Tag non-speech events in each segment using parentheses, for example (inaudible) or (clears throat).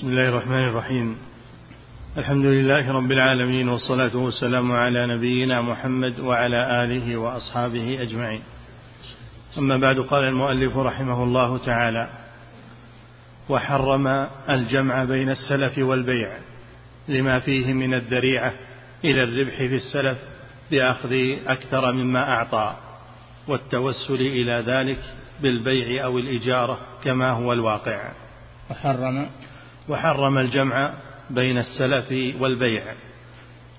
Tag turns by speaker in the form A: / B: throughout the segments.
A: بسم الله الرحمن الرحيم. الحمد لله رب العالمين والصلاة والسلام على نبينا محمد وعلى آله وأصحابه أجمعين. أما بعد قال المؤلف رحمه الله تعالى وحرم الجمع بين السلف والبيع لما فيه من الذريعة إلى الربح في السلف بأخذ أكثر مما أعطى والتوسل إلى ذلك بالبيع أو الإجارة كما هو الواقع.
B: وحرم
A: وحرم الجمع بين السلف والبيع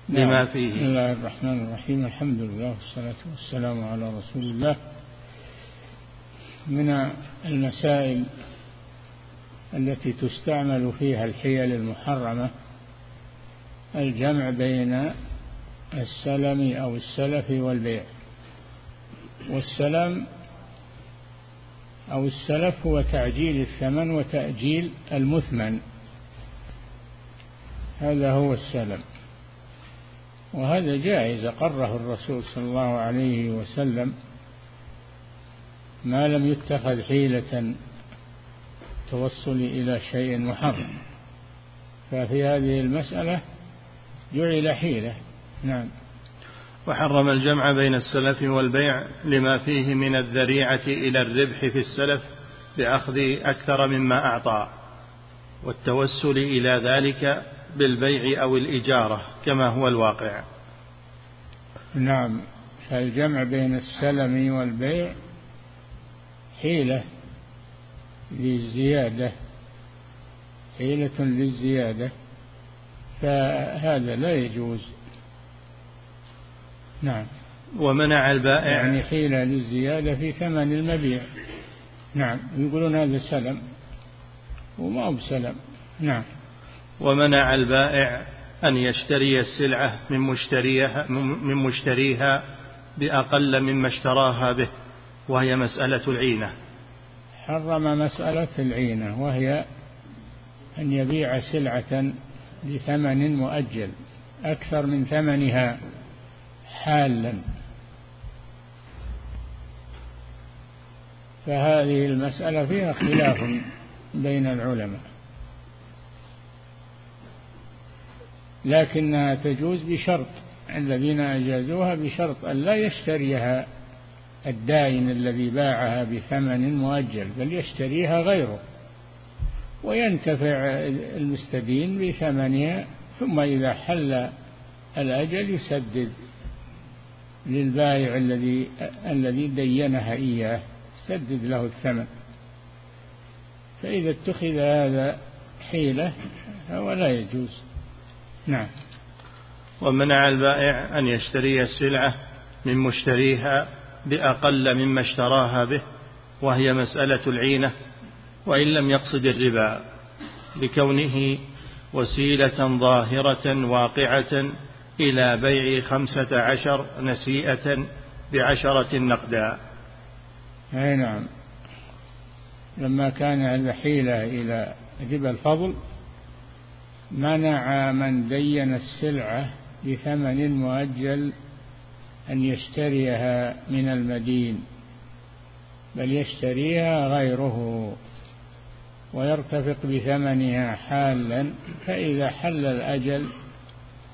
A: لما
B: نعم.
A: فيه.
B: بسم الله الرحمن الرحيم. الحمد لله والصلاة والسلام على رسول الله. من المسائل التي تستعمل فيها الحيل المحرمة الجمع بين السلم أو السلف والبيع. والسلم أو السلف هو تعجيل الثمن وتأجيل المثمن. هذا هو السلم. وهذا جائز أقره الرسول صلى الله عليه وسلم ما لم يتخذ حيلة توصل إلى شيء محرم. ففي هذه المسألة جعل حيلة. نعم.
A: وحرم الجمع بين السلف والبيع لما فيه من الذريعة إلى الربح في السلف بأخذ أكثر مما أعطى والتوسل إلى ذلك بالبيع أو الإجارة كما هو الواقع.
B: نعم فالجمع بين السلم والبيع حيلة للزيادة حيلة للزيادة فهذا لا يجوز. نعم.
A: ومنع البائع.
B: يعني حيلة للزيادة في ثمن المبيع. نعم يقولون هذا سلم وما هو بسلم. نعم.
A: ومنع البائع أن يشتري السلعة من مشتريها من مشتريها بأقل مما اشتراها به وهي مسألة العينة.
B: حرم مسألة العينة وهي أن يبيع سلعة بثمن مؤجل أكثر من ثمنها حالا. فهذه المسألة فيها خلاف بين العلماء. لكنها تجوز بشرط. الذين أجازوها بشرط أن لا يشتريها الدائن الذي باعها بثمن مؤجل بل يشتريها غيره. وينتفع المستدين بثمنها ثم إذا حل الأجل يسدد للبائع الذي الذي دينها إياه سدد له الثمن. فإذا اتخذ هذا حيلة فهو لا يجوز. نعم.
A: ومنع البائع أن يشتري السلعة من مشتريها بأقل مما اشتراها به وهي مسألة العينة وإن لم يقصد الربا لكونه وسيلة ظاهرة واقعة إلى بيع خمسة عشر نسيئة بعشرة نقدا.
B: أي نعم. لما كان الحيلة إلى ربا الفضل منع من دين السلعة بثمن مؤجل أن يشتريها من المدين بل يشتريها غيره ويرتفق بثمنها حالا فإذا حل الأجل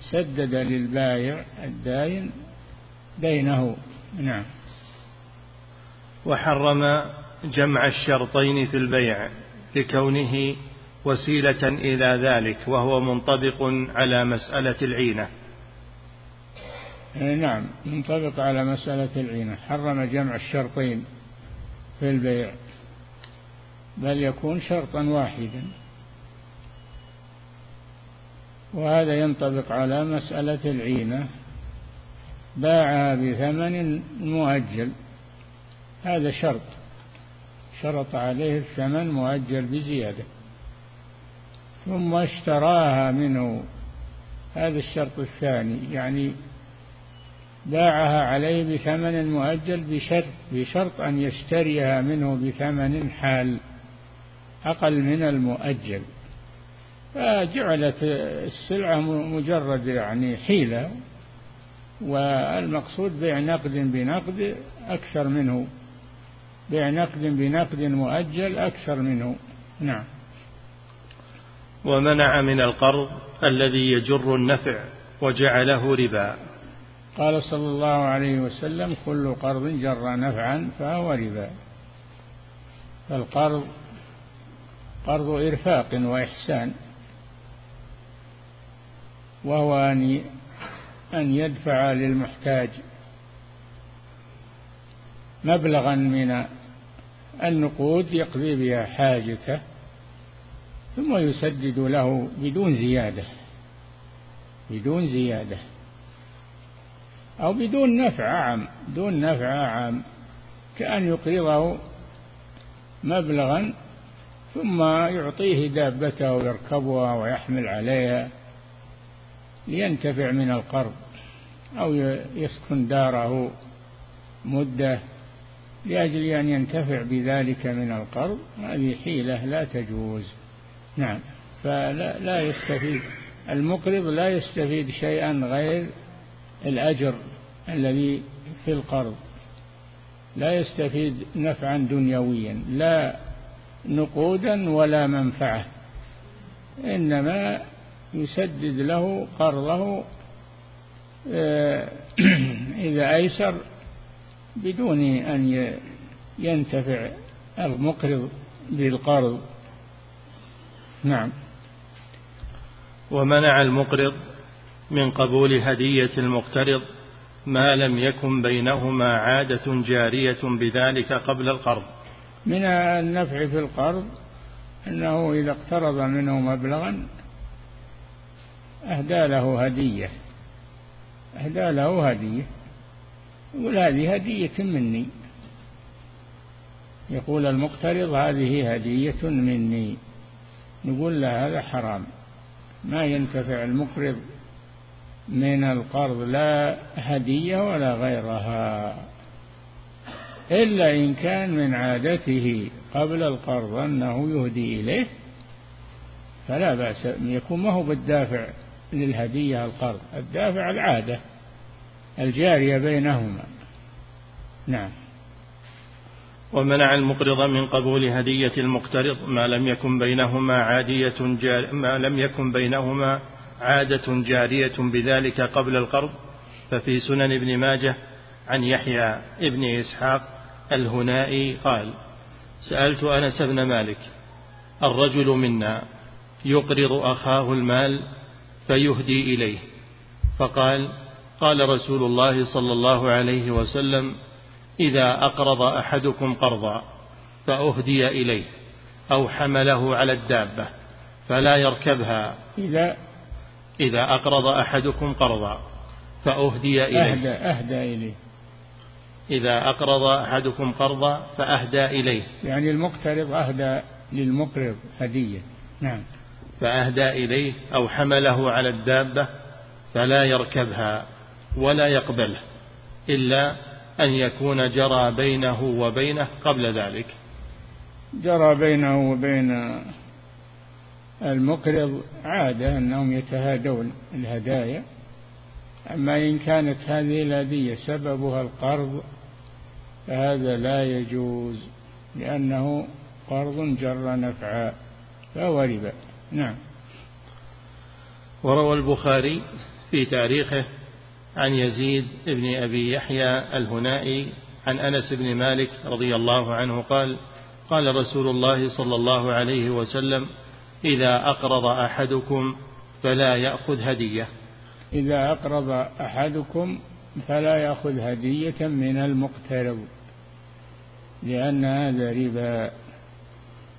B: سدد للبايع الداين دينه. نعم.
A: وحرم جمع الشرطين في البيع لكونه وسيلة إلى ذلك وهو منطبق على مسألة العينة.
B: نعم منطبق على مسألة العينة. حرم جمع الشرطين في البيع. بل يكون شرطا واحدا. وهذا ينطبق على مسألة العينة. باعها بثمن مؤجل. هذا شرط. شرط عليه الثمن مؤجل بزيادة. ثم اشتراها منه. هذا الشرط الثاني يعني باعها عليه بثمن مؤجل بشرط بشرط أن يشتريها منه بثمن حال أقل من المؤجل. فجعلت السلعة مجرد يعني حيلة والمقصود بيع نقد بنقد أكثر منه بيع نقد بنقد مؤجل أكثر منه. نعم.
A: ومنع من القرض الذي يجر النفع وجعله ربا.
B: قال صلى الله عليه وسلم كل قرض جر نفعا فهو ربا. فالقرض قرض إرفاق وإحسان وهو أن أن يدفع للمحتاج مبلغا من النقود يقضي بها حاجته ثم يسدد له بدون زيادة بدون زيادة. أو بدون نفع عام دون نفع عام كأن يقرضه مبلغا ثم يعطيه دابته يركبها ويحمل عليها لينتفع من القرض أو يسكن داره مدة لأجل أن ينتفع بذلك من القرض. هذه حيلة لا تجوز. نعم. فلا لا يستفيد. المقرض لا يستفيد شيئا غير الأجر الذي في القرض. لا يستفيد نفعا دنيويا لا نقودا ولا منفعة. إنما يسدد له قرضه آه، (clears throat) إذا أيسر بدون أن ينتفع المقرض بالقرض. نعم.
A: ومنع المقرض من قبول هدية المقترض ما لم يكن بينهما عادة جارية بذلك قبل القرض.
B: من النفع في القرض أنه إذا اقترض منه مبلغا أهدى له هدية. أهدى له هدية. يقول هذه هدية مني. يقول المقترض هذه هدية مني. نقول له هذا حرام. ما ينتفع المقرض من القرض لا هدية ولا غيرها إلا إن كان من عادته قبل القرض أنه يهدي إليه فلا بأس. يكون ما هو بالدافع للهدية القرض الدافع العادة الجارية بينهما. نعم.
A: ومنع المقرض من قبول هدية المقترض ما لم يكن بينهما عادية جار ما لم يكن بينهما عادة جارية بذلك قبل القرض. ففي سنن ابن ماجه عن يحيى ابن إسحاق الهنائي قال سألت أنس بن مالك الرجل منا يقرض أخاه المال فيهدي إليه. فقال قال رسول الله صلى الله عليه وسلم إذا أقرض أحدكم قرضا فأهدي إليه أو حمله على الدابة فلا يركبها.
B: إذا
A: إذا أقرض أحدكم قرضا فأهدي إليه.
B: أهدى أهدى إليه.
A: إذا أقرض أحدكم قرضا فأهدى إليه.
B: يعني المقترض أهدى للمقرض هدية. نعم.
A: فأهدى إليه أو حمله على الدابة فلا يركبها ولا يقبله إلا أن يكون جرى بينه وبينه قبل ذلك.
B: جرى بينه وبين المقرض عادة أنهم يتهادون الهدايا أما إن كانت هذه الهدية سببها القرض فهذا لا يجوز لأنه قرض جر نفعا فهو ربا نعم.
A: وروى البخاري في تاريخه عن يزيد بن أبي يحيى الهنائي عن أنس بن مالك رضي الله عنه قال قال رسول الله صلى الله عليه وسلم إذا أقرض أحدكم فلا يأخذ هدية.
B: إذا أقرض أحدكم فلا يأخذ هدية من المقترض لأن هذا ربا.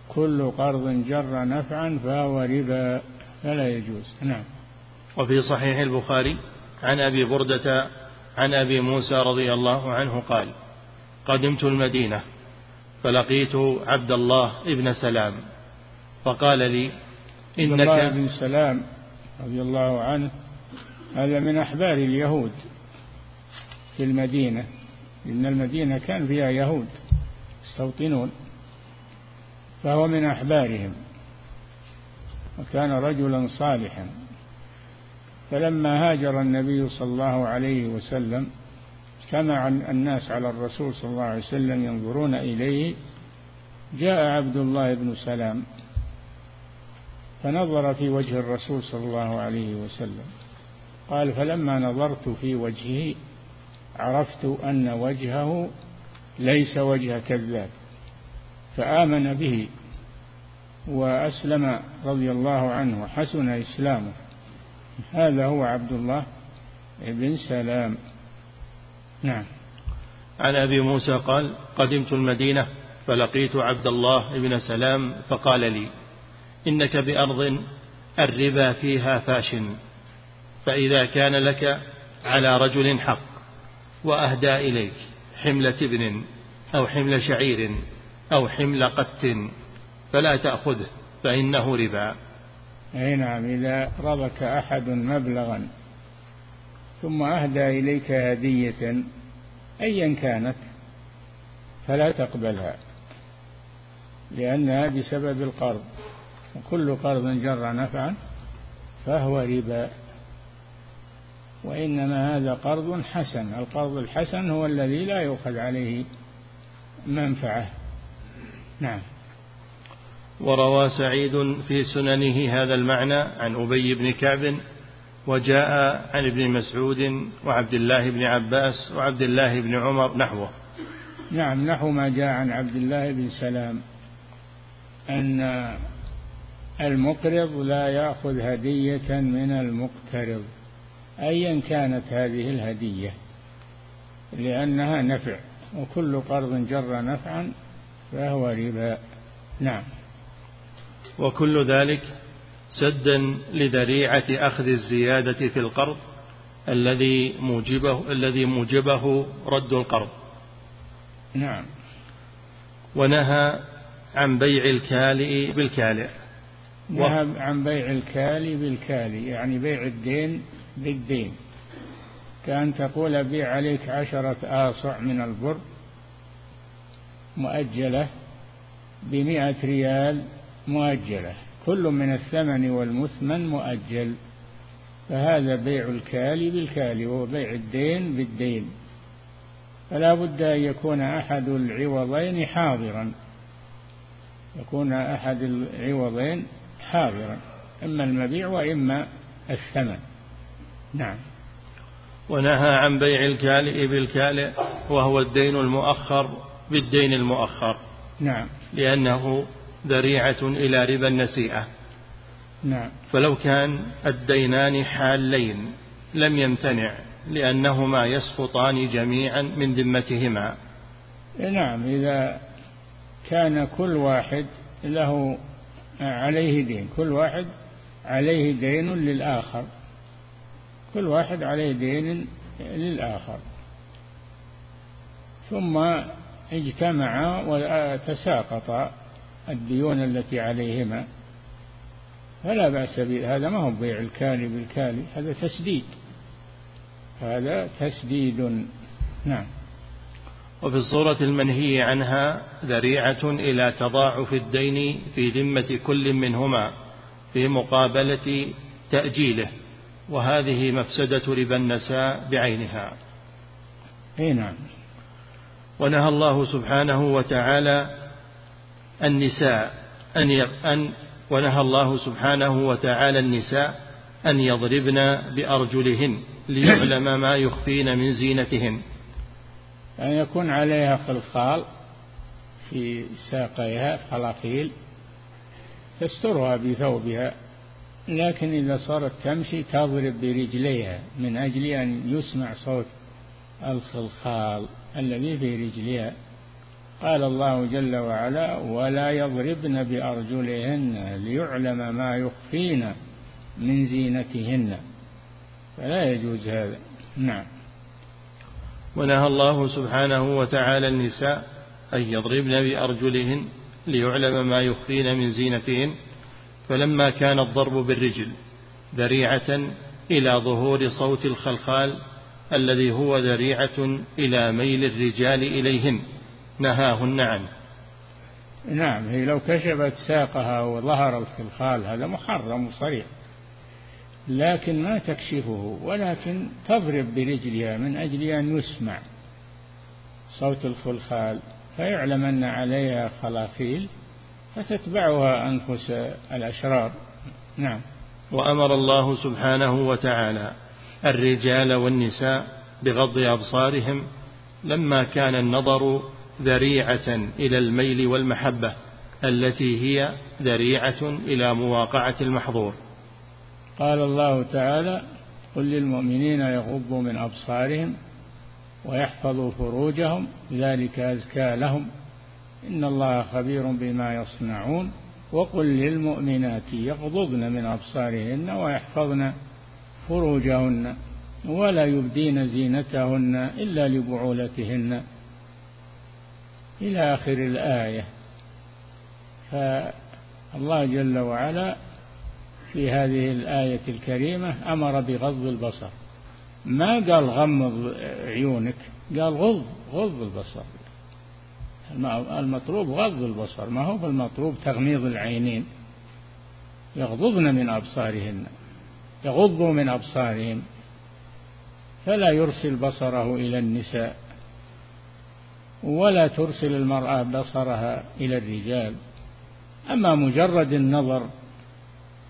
B: كل قرض جر نفعا فهو ربا فلا يجوز. نعم.
A: وفي صحيح البخاري عن أبي بردة عن أبي موسى رضي الله عنه قال قدمت المدينة فلقيت عبد الله ابن سلام فقال لي
B: إنك عبد الله بن سلام رضي الله عنه هذا من أحبار اليهود في المدينة. إن المدينة كان فيها يهود يستوطنون فهو من أحبارهم وكان رجلا صالحا. فلما هاجر النبي صلى الله عليه وسلم اجتمع الناس على الرسول صلى الله عليه وسلم ينظرون إليه جاء عبد الله بن سلام فنظر في وجه الرسول صلى الله عليه وسلم. قال فلما نظرت في وجهه عرفت أن وجهه ليس وجه كذاب. فآمن به وأسلم رضي الله عنه وحسن إسلامه. هذا هو عبد الله بن سلام. نعم.
A: عن أبي موسى قال قدمت المدينة فلقيت عبد الله بن سلام فقال لي إنك بأرض الربا فيها فاش فإذا كان لك على رجل حق وأهدى إليك حمل تبن أو حمل شعير أو حمل قت فلا تأخذه فإنه ربا.
B: أي نعم إذا رضك أحد مبلغا ثم أهدى إليك هدية أيا كانت فلا تقبلها لأنها بسبب القرض وكل قرض جر نفعا فهو ربا. وإنما هذا قرض حسن القرض الحسن هو الذي لا يؤخذ عليه منفعة. نعم.
A: وروى سعيد في سننه هذا المعنى عن أبي بن كعب وجاء عن ابن مسعود وعبد الله بن عباس وعبد الله بن عمر نحوه.
B: نعم نحو ما جاء عن عبد الله بن سلام أن المقرض لا يأخذ هدية من المقترض أيا كانت هذه الهدية لأنها نفع وكل قرض جر نفعا فهو ربا. نعم.
A: وكل ذلك سدا لذريعة أخذ الزيادة في القرض الذي موجبه الذي موجبه رد القرض.
B: نعم.
A: ونهى عن بيع الكالئ بالكالئ.
B: نهى عن بيع الكالي بالكالي يعني بيع الدين بالدين كأن تقول بيع عليك عشرة آصع من البر مؤجلة بمئة ريال مؤجلة. كل من الثمن والمثمن مؤجل. فهذا بيع الكالي بالكالي وهو بيع الدين بالدين. فلا بد أن يكون أحد العوضين حاضرا. يكون أحد العوضين حاضرا. إما المبيع وإما الثمن. نعم.
A: ونهى عن بيع الكالئ بالكالئ وهو الدين المؤخر بالدين المؤخر.
B: نعم.
A: لأنه ذريعة إلى ربا النسيئة
B: نعم.
A: فلو كان الدينان حالين لم يمتنع لأنهما يسقطان جميعا من ذمتهما.
B: نعم إذا كان كل واحد له عليه دين كل واحد عليه دين للآخر. كل واحد عليه دين للآخر. ثم اجتمعا وتساقطا. الديون التي عليهما. فلا بأس به هذا ما هو بيع الكالي بالكالي هذا تسديد. هذا تسديد. نعم.
A: وفي الصورة المنهي عنها ذريعة إلى تضاعف الدين في ذمة كل منهما في مقابلة تأجيله وهذه مفسدة ربا النساء بعينها.
B: أي نعم.
A: ونهى الله سبحانه وتعالى النساء أن أن ونهى الله سبحانه وتعالى النساء أن يضربن بأرجلهن ليعلم ما يخفين من زينتهن.
B: أن يكون عليها خلخال في ساقيها خلاقيل تسترها بثوبها لكن إذا صارت تمشي تضرب برجليها من أجل أن يسمع صوت الخلخال الذي في رجلها قال الله جل وعلا ولا يضربن بأرجلهن ليعلم ما يخفين من زينتهن. فلا يجوز هذا. نعم.
A: ونهى الله سبحانه وتعالى النساء أن يضربن بأرجلهن ليعلم ما يخفين من زينتهن فلما كان الضرب بالرجل ذريعة إلى ظهور صوت الخلخال الذي هو ذريعة إلى ميل الرجال إليهن. نهاهن عنه.
B: نعم هي لو كشفت ساقها وظهر الخلخال هذا محرم صريح لكن ما تكشفه ولكن تضرب برجلها من أجل أن يسمع صوت الخلخال فيعلم أن عليها خلاخيل فتتبعها أنفس الأشرار. نعم.
A: وأمر الله سبحانه وتعالى الرجال والنساء بغض أبصارهم لما كان النظر ذريعة إلى الميل والمحبة التي هي ذريعة إلى مواقعة المحظور.
B: قال الله تعالى قل للمؤمنين يغضوا من أبصارهم ويحفظوا فروجهم ذلك أزكى لهم. إن الله خبير بما يصنعون. وقل للمؤمنات يغضضن من أبصارهن ويحفظن فروجهن ولا يبدين زينتهن إلا لبعولتهن. إلى آخر الآية. فالله جل وعلا في هذه الآية الكريمة أمر بغض البصر. ما قال غمض عيونك؟ قال غض غض البصر. المطلوب غض البصر. ما هو المطلوب تغميض العينين. يغضضن من أبصارهن. يغضوا من أبصارهم. فلا يرسل بصره إلى النساء. ولا ترسل المرأة بصرها إلى الرجال. أما مجرد النظر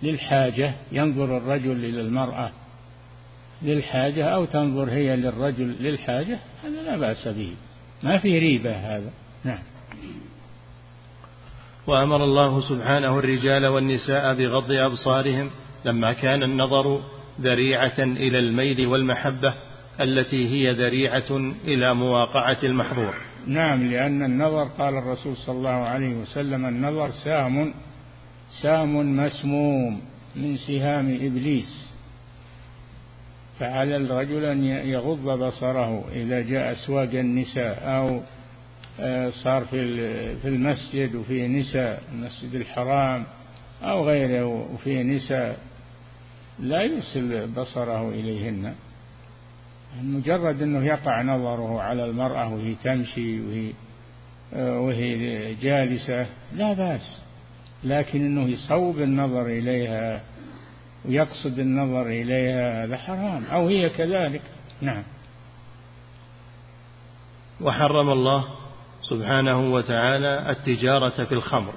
B: للحاجة ينظر الرجل إلى المرأة للحاجة أو تنظر هي للرجل للحاجة هذا لا بأس به. ما في ريبة هذا. نعم.
A: وأمر الله سبحانه الرجال والنساء بغض أبصارهم لما كان النظر ذريعة إلى الميل والمحبة التي هي ذريعة إلى مواقعة المحظور.
B: نعم لأن النظر قال الرسول صلى الله عليه وسلم النظر سام سام مسموم من سهام إبليس. فعلى الرجل أن يغض بصره إذا جاء أسواق النساء أو آه، صار في المسجد وفيه نساء المسجد الحرام أو غيره وفيه نساء لا يرسل بصره إليهن. مجرد أنه يقع نظره على المرأة وهي تمشي وهي آه، وهي جالسة لا بأس. لكن أنه يصوب النظر إليها ويقصد النظر إليها هذا حرام. أو هي كذلك. نعم.
A: وحرم الله سبحانه وتعالى التجارة في الخمر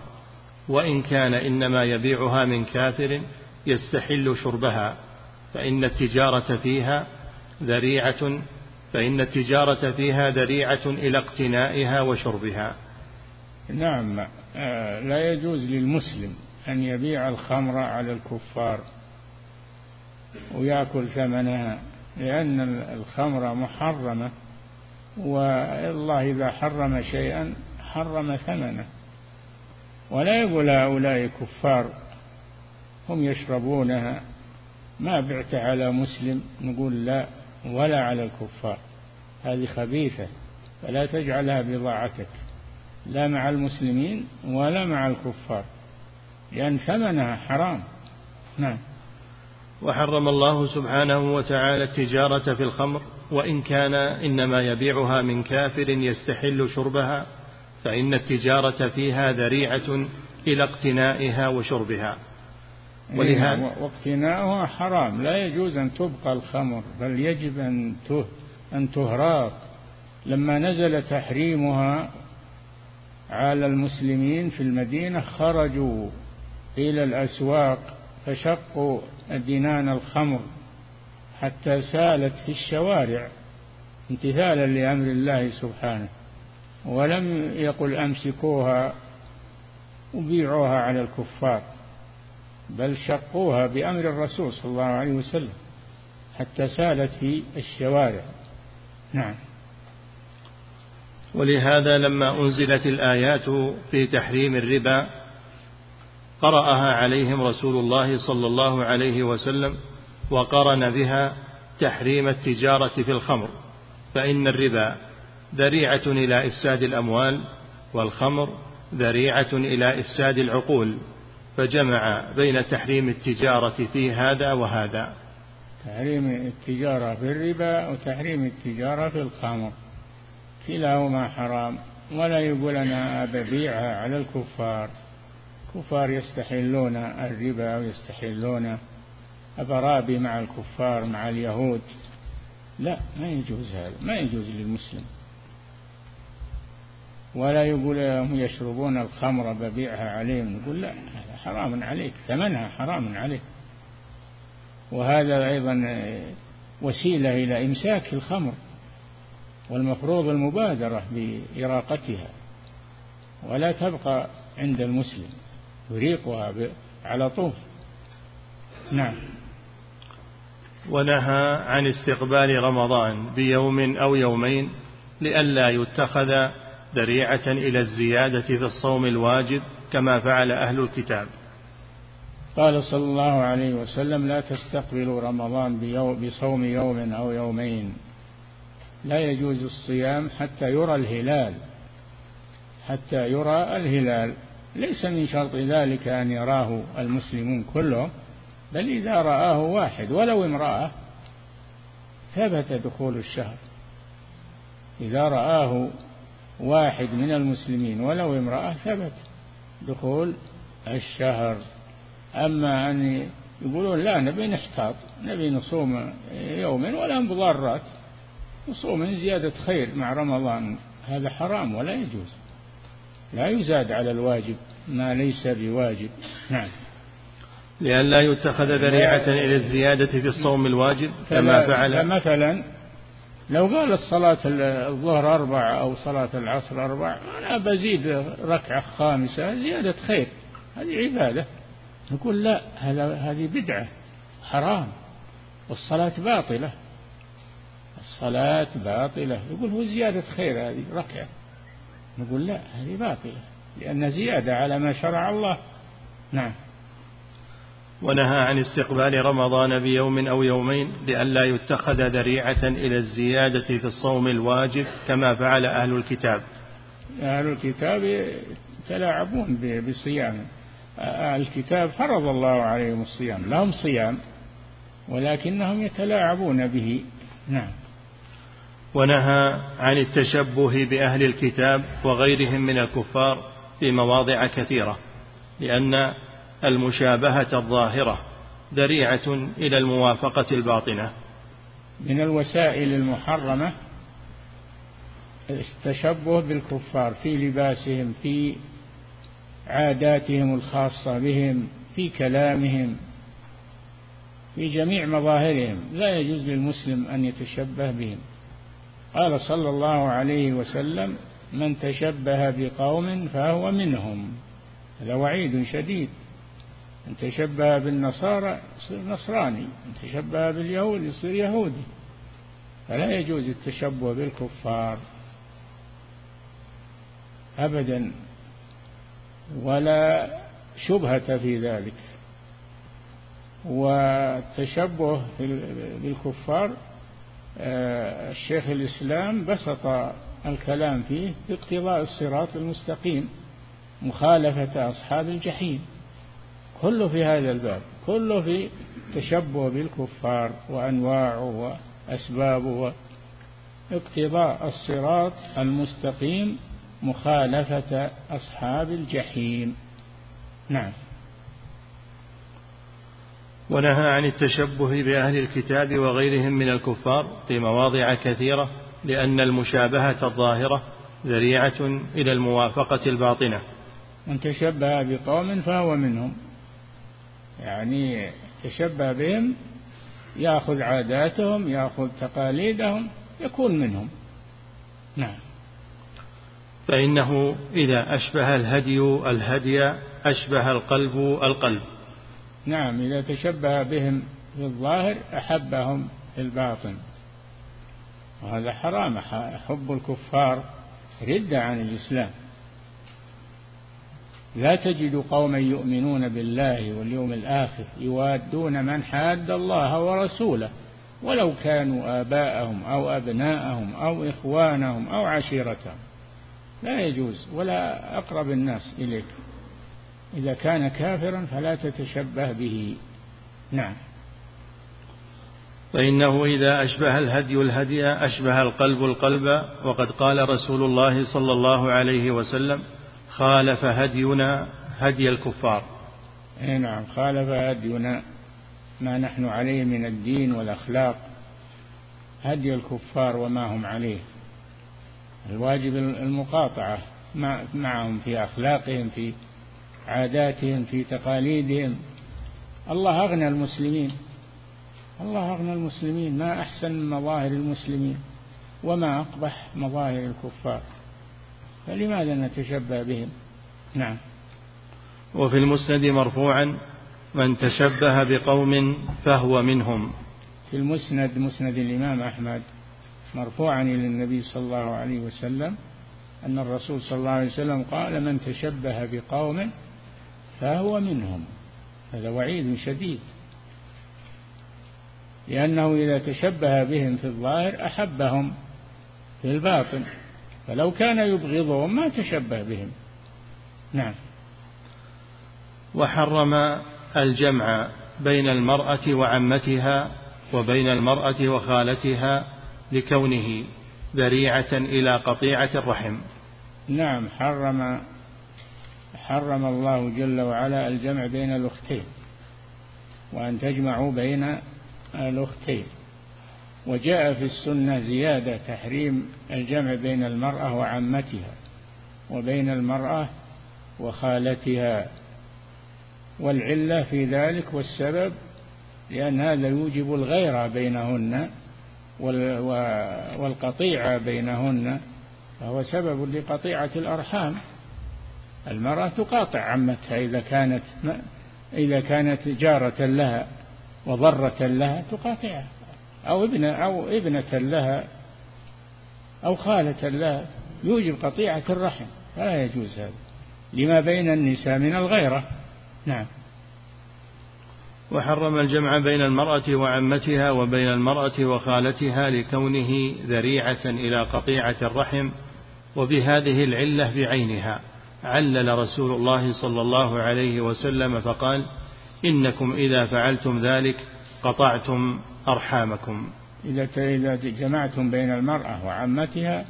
A: وإن كان إنما يبيعها من كافر يستحل شربها فإن التجارة فيها ذريعة فإن التجارة فيها ذريعة إلى اقتنائها وشربها.
B: نعم آه، لا يجوز للمسلم أن يبيع الخمر على الكفار ويأكل ثمنها لأن الخمر محرمة والله إذا حرم شيئا حرم ثمنه. ولا يقول هؤلاء كفار هم يشربونها ما بعت على مسلم نقول لا. ولا على الكفار. هذه خبيثة فلا تجعلها بضاعتك لا مع المسلمين ولا مع الكفار لأن ثمنها حرام. نعم.
A: وحرم الله سبحانه وتعالى التجارة في الخمر وإن كان إنما يبيعها من كافر يستحل شربها فإن التجارة فيها ذريعة إلى اقتنائها وشربها.
B: ولهذا واقتناؤها حرام. لا يجوز أن تبقى الخمر بل يجب أن أن تهراق. لما نزل تحريمها على المسلمين في المدينة خرجوا إلى الأسواق فشقوا دينان الخمر حتى سالت في الشوارع امتثالا لأمر الله سبحانه. ولم يقل أمسكوها وبيعوها على الكفار. بل شقوها بأمر الرسول صلى الله عليه وسلم حتى سالت في الشوارع. نعم.
A: ولهذا لما أنزلت الآيات في تحريم الربا قرأها عليهم رسول الله صلى الله عليه وسلم وقرن بها تحريم التجارة في الخمر فإن الربا ذريعة إلى إفساد الأموال والخمر ذريعة إلى إفساد العقول. فجمع بين تحريم التجارة في هذا وهذا.
B: تحريم التجارة في الربا وتحريم التجارة في الخمر. كلاهما حرام ولا يقول أنا ببيعها على الكفار. كفار يستحلون الربا ويستحلون أبرابي مع الكفار مع اليهود. لا ما يجوز هذا ما يجوز للمسلم. ولا يقول هم يشربون الخمر ببيعها عليهم. نقول لا هذا حرام عليك ثمنها حرام عليك. وهذا أيضا وسيلة إلى إمساك الخمر والمفروض المبادرة بإراقتها. ولا تبقى عند المسلم يريقها على طول. نعم.
A: ونهى عن استقبال رمضان بيوم أو يومين لئلا يتخذ ذريعة إلى الزيادة في الصوم الواجب كما فعل أهل الكتاب.
B: قال صلى الله عليه وسلم لا تستقبلوا رمضان بصوم يوم أو يومين. لا يجوز الصيام حتى يرى الهلال. حتى يرى الهلال. ليس من شرط ذلك أن يراه المسلمون كلهم بل إذا رآه واحد ولو امرأة ثبت دخول الشهر. إذا رآه واحد من المسلمين ولو امرأة ثبت دخول الشهر. أما أن يقولون لا نبي نحتاط نبي نصوم يوما ولا مضارات. نصوم زيادة خير مع رمضان. هذا حرام ولا يجوز. لا يزاد على الواجب ما ليس بواجب. نعم.
A: لئلا يتخذ ذريعة إلى الزيادة في الصوم الواجب كما فعل
B: مثلا لو قال الصلاة الظهر أربع أو صلاة العصر أربع أنا بزيد ركعة خامسة زيادة خير. هذه عبادة. نقول لا هذا هذه بدعة. حرام. والصلاة باطلة. الصلاة باطلة. يقول هو زيادة خير هذه ركعة. نقول لا هذه باطلة. لأن زيادة على ما شرع الله. نعم.
A: ونهى عن استقبال رمضان بيوم أو يومين لئلا يتخذ ذريعة إلى الزيادة في الصوم الواجب كما فعل أهل الكتاب.
B: أهل الكتاب يتلاعبون بصيام الكتاب فرض الله عليهم الصيام لهم صيام ولكنهم يتلاعبون به. نعم.
A: ونهى عن التشبه بأهل الكتاب وغيرهم من الكفار في مواضع كثيرة لأن المشابهة الظاهرة ذريعة إلى الموافقة الباطنة.
B: من الوسائل المحرمة التشبه بالكفار في لباسهم في عاداتهم الخاصة بهم في كلامهم في جميع مظاهرهم. لا يجوز للمسلم أن يتشبه بهم. قال صلى الله عليه وسلم من تشبه بقوم فهو منهم. هذا وعيد شديد. من تشبه بالنصارى يصير نصراني من تشبه باليهود يصير يهودي. فلا يجوز التشبه بالكفار أبدا ولا شبهة في ذلك. والتشبه بالكفار آه، الشيخ الإسلام بسط الكلام فيه باقتضاء الصراط المستقيم مخالفة أصحاب الجحيم. كله في هذا الباب كله في تشبه بالكفار وأنواعه وأسبابه. اقتضاء الصراط المستقيم مخالفة أصحاب الجحيم. نعم.
A: ونهى عن التشبه بأهل الكتاب وغيرهم من الكفار في مواضع كثيرة لأن المشابهة الظاهرة ذريعة إلى الموافقة الباطنة.
B: من تشبه بقوم فهو منهم. يعني تشبه بهم يأخذ عاداتهم يأخذ تقاليدهم يكون منهم. نعم.
A: فإنه إذا أشبه الهدي الهدي أشبه القلب القلب.
B: نعم إذا تشبه بهم في الظاهر أحبهم في الباطن. وهذا حرام حب الكفار ردة عن الإسلام. لا تجد قوما يؤمنون بالله واليوم الآخر يوادون من حاد الله ورسوله ولو كانوا آباءهم أو أبناءهم أو إخوانهم أو عشيرتهم. لا يجوز ولا أقرب الناس إليك. إذا كان كافرا فلا تتشبه به. نعم.
A: فإنه إذا أشبه الهدي الهدي أشبه القلب القلب وقد قال رسول الله صلى الله عليه وسلم خالف هدينا هدي الكفار.
B: إي نعم خالف هدينا ما نحن عليه من الدين والأخلاق. هدي الكفار وما هم عليه. الواجب المقاطعة معهم في أخلاقهم في عاداتهم في تقاليدهم. الله أغنى المسلمين. الله أغنى المسلمين. ما أحسن مظاهر المسلمين وما أقبح مظاهر الكفار. فلماذا نتشبه بهم؟ نعم.
A: وفي المسند مرفوعا من تشبه بقوم فهو منهم
B: في المسند مسند الإمام أحمد مرفوعا إلى النبي صلى الله عليه وسلم أن الرسول صلى الله عليه وسلم قال من تشبه بقوم فهو منهم هذا وعيد شديد. لأنه إذا تشبه بهم في الظاهر أحبهم في الباطن. فلو كان يبغضهم ما تشبه بهم. نعم.
A: وحرم الجمع بين المرأة وعمتها وبين المرأة وخالتها لكونه ذريعة إلى قطيعة الرحم.
B: نعم حرم حرم الله جل وعلا الجمع بين الأختين وأن تجمعوا بين الأختين. وجاء في السنة زيادة تحريم الجمع بين المرأة وعمتها وبين المرأة وخالتها والعلة في ذلك والسبب لأن هذا يوجب الغيرة بينهن والقطيعة بينهن فهو سبب لقطيعة الأرحام. المرأة تقاطع عمتها إذا كانت إذا كانت جارة لها وضرة لها تقاطعها. أو ابن أو ابنة لها أو خالة لها يوجب قطيعة الرحم فلا يجوز هذا. لما بين النساء من الغيرة. نعم.
A: وحرم الجمع بين المرأة وعمتها وبين المرأة وخالتها لكونه ذريعة إلى قطيعة الرحم وبهذه العلة بعينها. علل رسول الله صلى الله عليه وسلم فقال إنكم إذا فعلتم ذلك قطعتم أرحامكم.
B: إذا إذا جمعتم بين المرأة وعمتها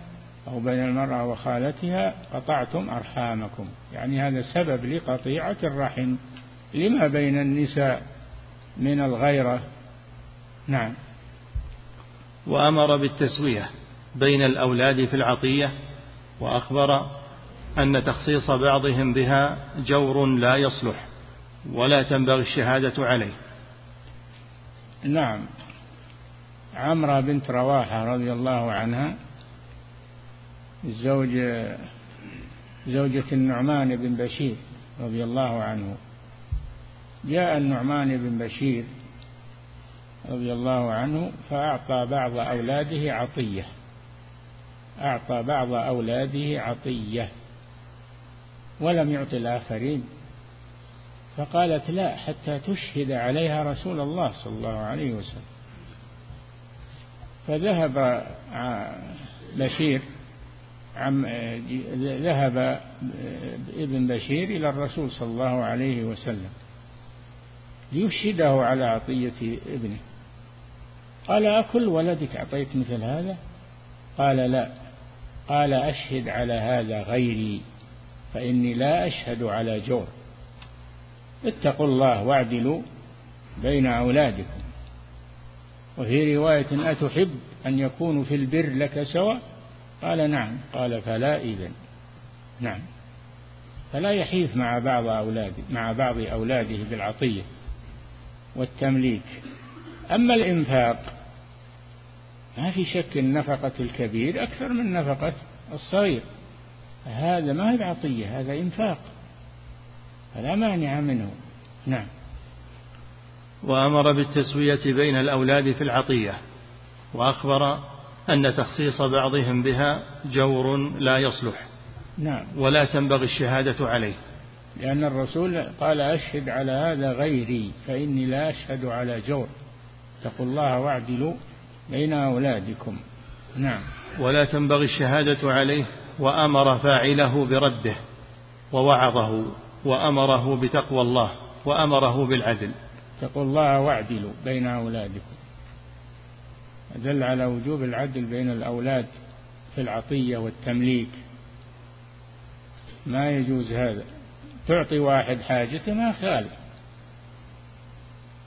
B: أو بين المرأة وخالتها قطعتم أرحامكم. يعني هذا سبب لقطيعة الرحم. لما بين النساء من الغيرة؟ نعم.
A: وأمر بالتسوية بين الأولاد في العطية وأخبر أن تخصيص بعضهم بها جور لا يصلح ولا تنبغي الشهادة عليه.
B: نعم. عمرة بنت رواحة رضي الله عنها زوج زوجة النعمان بن بشير رضي الله عنه. جاء النعمان بن بشير رضي الله عنه فأعطى بعض أولاده عطية. أعطى بعض أولاده عطية. ولم يعط الآخرين. فقالت لا حتى تشهد عليها رسول الله صلى الله عليه وسلم. فذهب بشير عم ذهب ابن بشير إلى الرسول صلى الله عليه وسلم ليشهده على عطية ابنه. قال أكل ولدك أعطيت مثل هذا؟ قال لا. قال أشهد على هذا غيري فإني لا أشهد على جور اتقوا الله واعدلوا بين أولادكم. وفي رواية أتحب أن يكونوا في البر لك سواء؟ قال نعم. قال فلا إذن. نعم. فلا يحيف مع بعض أولاده مع بعض أولاده بالعطية والتمليك. أما الإنفاق ما في شك النفقة الكبير أكثر من نفقة الصغير. هذا ما هي بعطية هذا إنفاق. فلا مانع منه. نعم.
A: وأمر بالتسوية بين الأولاد في العطية وأخبر أن تخصيص بعضهم بها جور لا يصلح.
B: نعم.
A: ولا تنبغي الشهادة عليه.
B: لأن الرسول قال أشهد على هذا غيري فإني لا أشهد على جور. اتقوا الله واعدلوا بين أولادكم. نعم.
A: ولا تنبغي الشهادة عليه وأمر فاعله برده ووعظه. وأمره بتقوى الله وأمره بالعدل.
B: اتقوا الله واعدلوا بين أولادكم. دل على وجوب العدل بين الأولاد في العطية والتمليك. ما يجوز هذا. تعطي واحد حاجته ما خال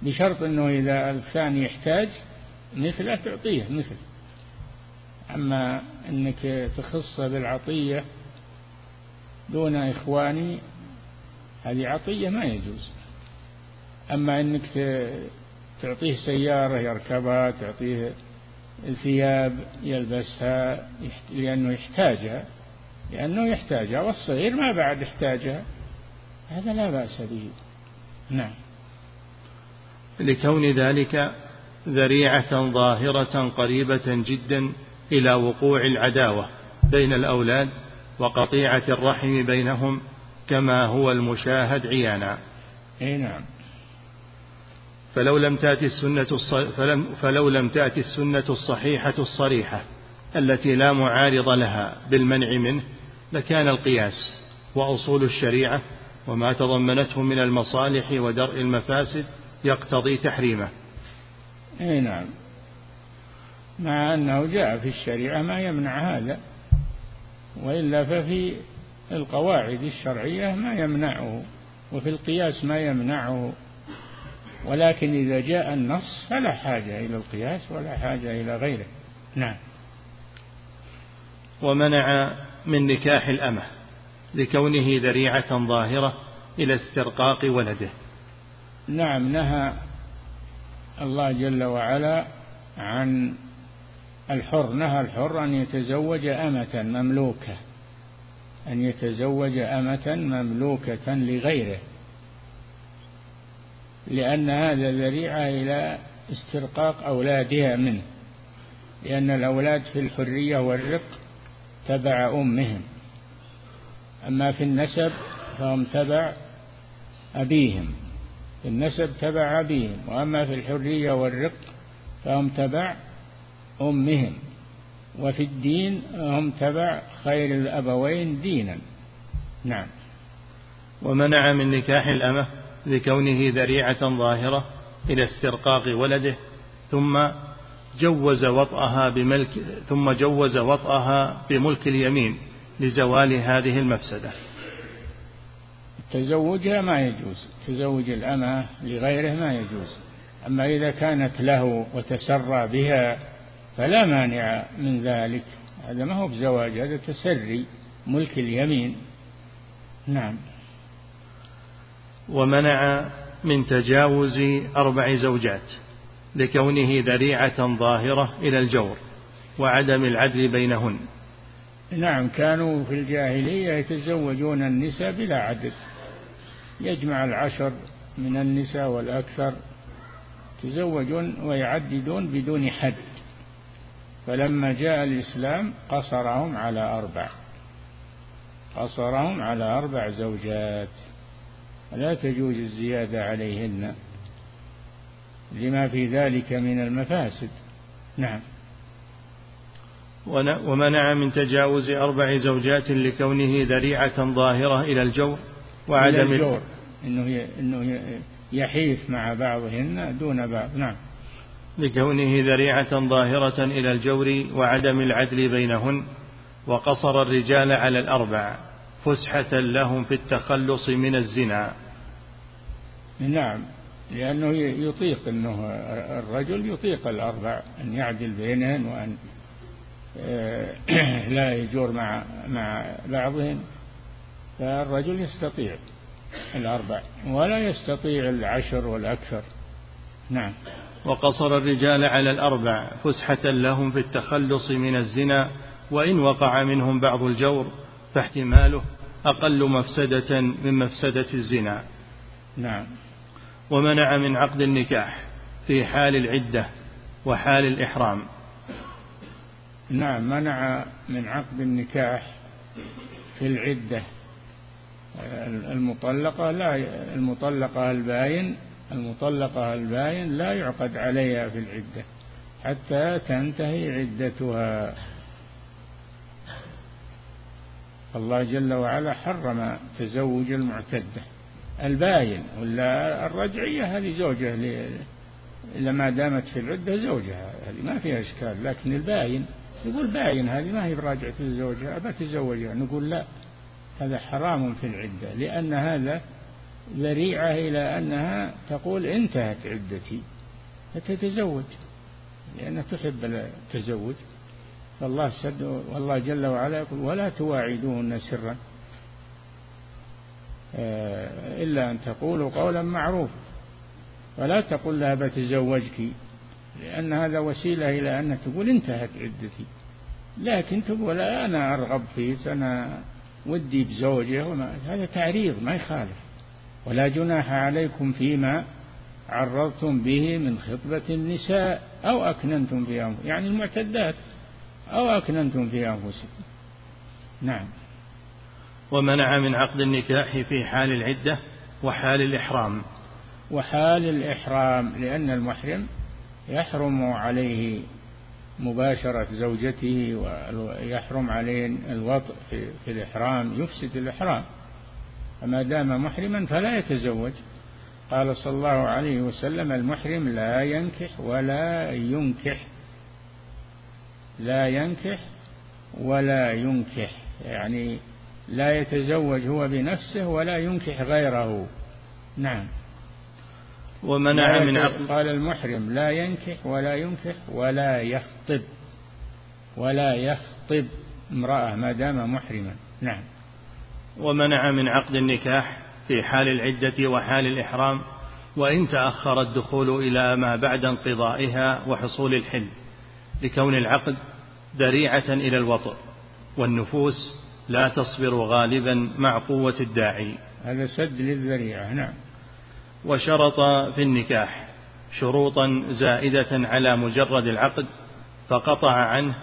B: بشرط أنه إذا الثاني يحتاج مثله تعطيه مثل. أما أنك تخص بالعطية دون إخواني هذه عطية ما يجوز. أما أنك تعطيه سيارة يركبها تعطيه ثياب يلبسها لأنه يحتاجها لأنه يحتاجها والصغير ما بعد يحتاجها. هذا لا بأس به. نعم.
A: لكون ذلك ذريعة ظاهرة قريبة جدا إلى وقوع العداوة بين الأولاد وقطيعة الرحم بينهم كما هو المشاهد عيانا
B: أي نعم
A: فلو لم تأتي السنة فلم فلو لم تأتي السنة الصحيحة الصريحة التي لا معارض لها بالمنع منه لكان القياس وأصول الشريعة وما تضمنته من المصالح ودرء المفاسد يقتضي تحريمه.
B: إي نعم. مع أنه جاء في الشريعة ما يمنع هذا. وإلا ففي القواعد الشرعية ما يمنعه وفي القياس ما يمنعه. ولكن إذا جاء النص فلا حاجة إلى القياس ولا حاجة إلى غيره. نعم.
A: ومنع من نكاح الأمة لكونه ذريعة ظاهرة إلى استرقاق ولده.
B: نعم نهى الله جل وعلا عن الحر نهى الحر أن يتزوج أمة مملوكة. أن يتزوج أمة مملوكة لغيره لأن هذا ذريعة إلى استرقاق أولادها منه لأن الأولاد في الحرية والرق تبع أمهم أما في النسب فهم تبع أبيهم في النسب تبع أبيهم وأما في الحرية والرق فهم تبع أمهم. وفي الدين هم تبع خير الأبوين دينا. نعم.
A: ومنع من نكاح الأمة لكونه ذريعة ظاهرة إلى استرقاق ولده ثم جوز وطأها بملك ثم جوز وطأها بملك اليمين لزوال هذه المفسدة.
B: تزوجها ما يجوز تزوج الأمة لغيره ما يجوز. أما إذا كانت له وتسرى بها فلا مانع من ذلك. هذا ما هو بزواج هذا تسري ملك اليمين. نعم.
A: ومنع من تجاوز أربع زوجات لكونه ذريعة ظاهرة إلى الجور وعدم العدل بينهن.
B: نعم كانوا في الجاهلية يتزوجون النساء بلا عدد يجمع العشر من النساء والأكثر يتزوجون ويعددون بدون حد. فلما جاء الإسلام قصرهم على أربع. قصرهم على أربع زوجات. لا تجوز الزيادة عليهن. لما في ذلك من المفاسد. نعم.
A: ومنع من تجاوز أربع زوجات لكونه ذريعة ظاهرة إلى الجور
B: وعدم الجور. إنه إنه يحيف مع بعضهن دون بعض. نعم.
A: لكونه ذريعة ظاهرة إلى الجور وعدم العدل بينهن وقصر الرجال على الأربع فسحة لهم في التخلص من الزنا.
B: نعم لأنه يطيق أنه الرجل يطيق الأربع أن يعدل بينهن وأن آه، (clears throat) لا يجور مع مع بعضهم فالرجل يستطيع الأربع ولا يستطيع العشر والأكثر. نعم.
A: وقصر الرجال على الأربع فسحة لهم في التخلص من الزنا وإن وقع منهم بعض الجور فاحتماله أقل مفسدة من مفسدة الزنا.
B: نعم.
A: ومنع من عقد النكاح في حال العدة وحال الإحرام.
B: نعم منع من عقد النكاح في العدة. المطلقة لا المطلقة الباين المطلقة الباين لا يعقد عليها في العدة حتى تنتهي عدتها. الله جل وعلا حرم تزوج المعتدة. الباين ولا الرجعية؟ هذه زوجة لما دامت في العدة زوجها. هذه ما فيها إشكال لكن الباين يقول باين هذه ما هي براجعة زوجها أبى تزوجها نقول لا هذا حرام في العدة لأن هذا ذريعة إلى أنها تقول انتهت عدتي فتتزوج لأنها تحب التزوج. فالله سد والله جل وعلا يقول ولا تواعدوهن سرا آه، إلا أن تقولوا قولا معروفا. فلا تقل لها بتزوجك لأن هذا وسيلة إلى أن تقول انتهت عدتي. لكن تقول أنا أرغب فيك أنا ودي بزوجه وما هذا تعريض ما يخالف. ولا جناح عليكم فيما عرضتم به من خطبة النساء أو أكننتم في أنفسكم يعني المعتدات أو أكننتم في أنفسكم. نعم.
A: ومنع من عقد النكاح في حال العدة وحال الإحرام.
B: وحال الإحرام لأن المحرم يحرم عليه مباشرة زوجته ويحرم عليه الوطء في, في الإحرام يفسد الإحرام. فما دام محرما فلا يتزوج. قال صلى الله عليه وسلم المحرم لا ينكح ولا ينكح. لا ينكح ولا ينكح. يعني لا يتزوج هو بنفسه ولا ينكح غيره. نعم.
A: ومنع من عقد.
B: قال المحرم لا ينكح ولا ينكح ولا يخطب. ولا يخطب امرأة ما دام محرما. نعم.
A: ومنع من عقد النكاح في حال العدة وحال الإحرام وإن تأخر الدخول إلى ما بعد انقضائها وحصول الحل لكون العقد ذريعة إلى الوطء والنفوس لا تصبر غالبا مع قوة الداعي.
B: هذا سد للذريعة نعم.
A: وشرط في النكاح شروطا زائدة على مجرد العقد فقطع عنه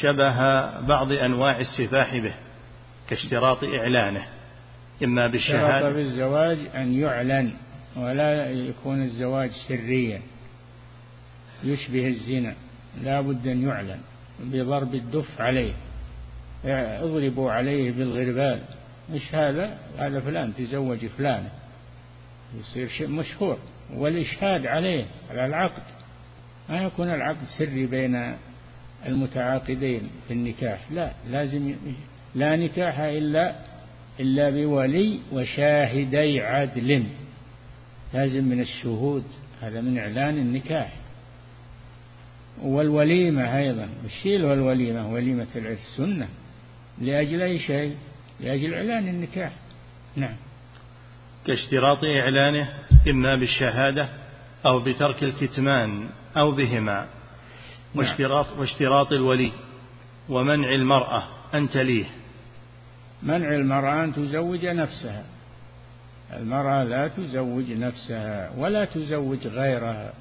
A: شبه بعض أنواع السفاح به. كاشتراط إعلانه إما بالشهادة.
B: شرط بالزواج أن يعلن ولا يكون الزواج سريا. يشبه الزنا لا بد أن يعلن بضرب الدف عليه. اضربوا عليه بالغربال. مش هذا؟ هذا فلان تزوج فلانة. يصير شيء مشهور. والإشهاد عليه على العقد. ما يكون العقد سري بين المتعاقدين في النكاح. لا لازم لا نكاح إلا إلا بولي وشاهدي عدل. لازم من الشهود هذا من إعلان النكاح. والوليمة أيضا. الشيء هو الوليمة وليمة العرس سنة لأجل أي شيء؟ لأجل إعلان النكاح. نعم.
A: كاشتراط إعلانه إما بالشهادة أو بترك الكتمان أو بهما. نعم. واشتراط, واشتراط الولي ومنع المرأة أن تليه.
B: منع المرأة أن تزوج نفسها؟ المرأة لا تزوج نفسها ولا تزوج غيرها.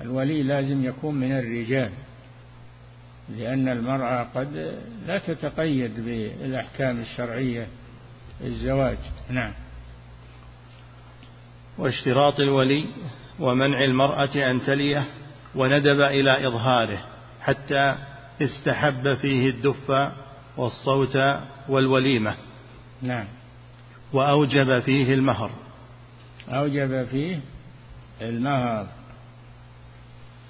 B: الولي لازم يكون من الرجال لأن المرأة قد لا تتقيد بالأحكام الشرعية الزواج. نعم.
A: واشتراط الولي ومنع المرأة أن تليه وندب إلى إظهاره حتى استحب فيه الدف والصوت والوليمة.
B: نعم.
A: وأوجب فيه المهر.
B: أوجب فيه المهر.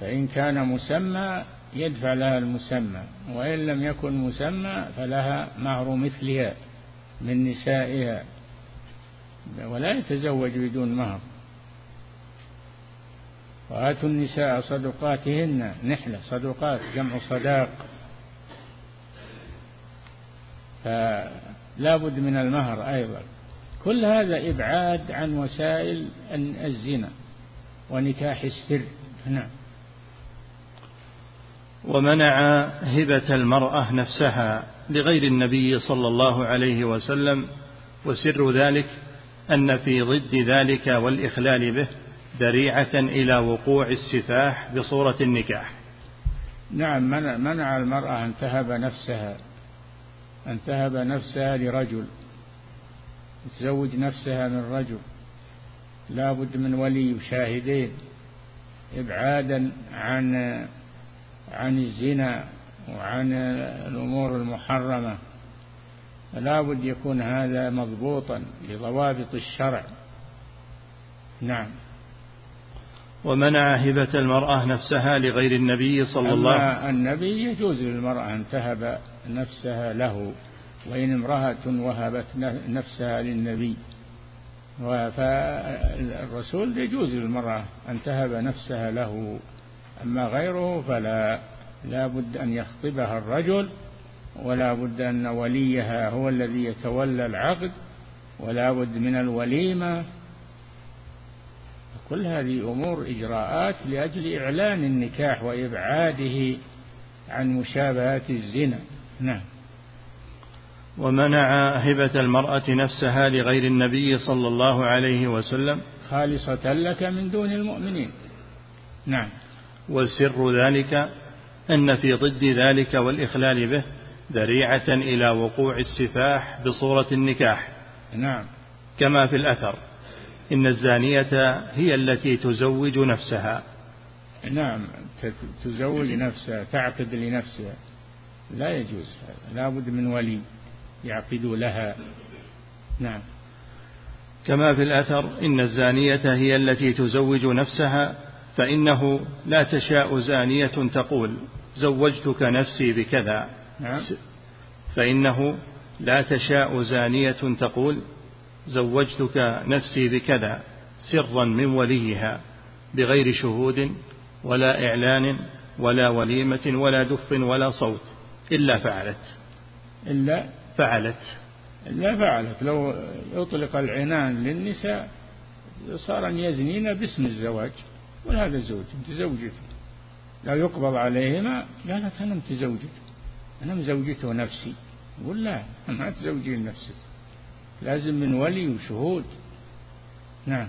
B: فإن كان مسمى يدفع لها المسمى وإن لم يكن مسمى فلها مهر مثلها من نسائها. ولا يتزوج بدون مهر. وآتوا النساء صدقاتهن نحلة صدقات جمع صداق. فلا بد من المهر أيضا. كل هذا إبعاد عن وسائل الزنا ونكاح السر. نعم.
A: ومنع هبة المرأة نفسها لغير النبي صلى الله عليه وسلم وسر ذلك أن في ضد ذلك والإخلال به ذريعة إلى وقوع السفاح بصورة النكاح.
B: نعم منع, منع المرأة أن تهب نفسها أن تهب نفسها لرجل تزوج نفسها من رجل لا بد من ولي وشاهدين إبعادا عن عن الزنا وعن الأمور المحرمة. لا بد يكون هذا مضبوطا بضوابط الشرع. نعم.
A: ومنع هبة المرأة نفسها لغير النبي صلى الله عليه
B: وسلم النبي يجوز للمرأة أن تهب نفسها له وإن امرأة وهبت نفسها للنبي. فالرسول يجوز للمرأة أن تهب نفسها له أما غيره فلا. لا بد أن يخطبها الرجل ولا بد أن وليها هو الذي يتولى العقد ولا بد من الوليمة. كل هذه أمور إجراءات لأجل إعلان النكاح وإبعاده عن مشابهة الزنا. نعم.
A: ومنع هبة المرأة نفسها لغير النبي صلى الله عليه وسلم.
B: خالصة لك من دون المؤمنين. نعم.
A: وسر ذلك أن في ضد ذلك والإخلال به ذريعة إلى وقوع السفاح بصورة النكاح.
B: نعم.
A: كما في الأثر. إن الزانية هي التي تزوج نفسها.
B: نعم تزوج نفسها تعقد لنفسها. لا يجوز هذا لا بد من ولي يعقد لها. نعم.
A: كما في الأثر إن الزانية هي التي تزوج نفسها فإنه لا تشاء زانية تقول زوجتك نفسي بكذا.
B: نعم.
A: فإنه لا تشاء زانية تقول زوجتك نفسي بكذا سرا من وليها بغير شهود ولا إعلان ولا وليمة ولا دف ولا صوت إلا فعلت.
B: إلا
A: فعلت.
B: إلا فعلت. لو يطلق العنان للنساء صار يزنين باسم الزواج وهذا زوج أنت زوجته لا يقبض عليهما قالت أنا متزوجته أنا مزوجته نفسي. يقول لا ما تزوجين نفسك. لازم من ولي وشهود. نعم.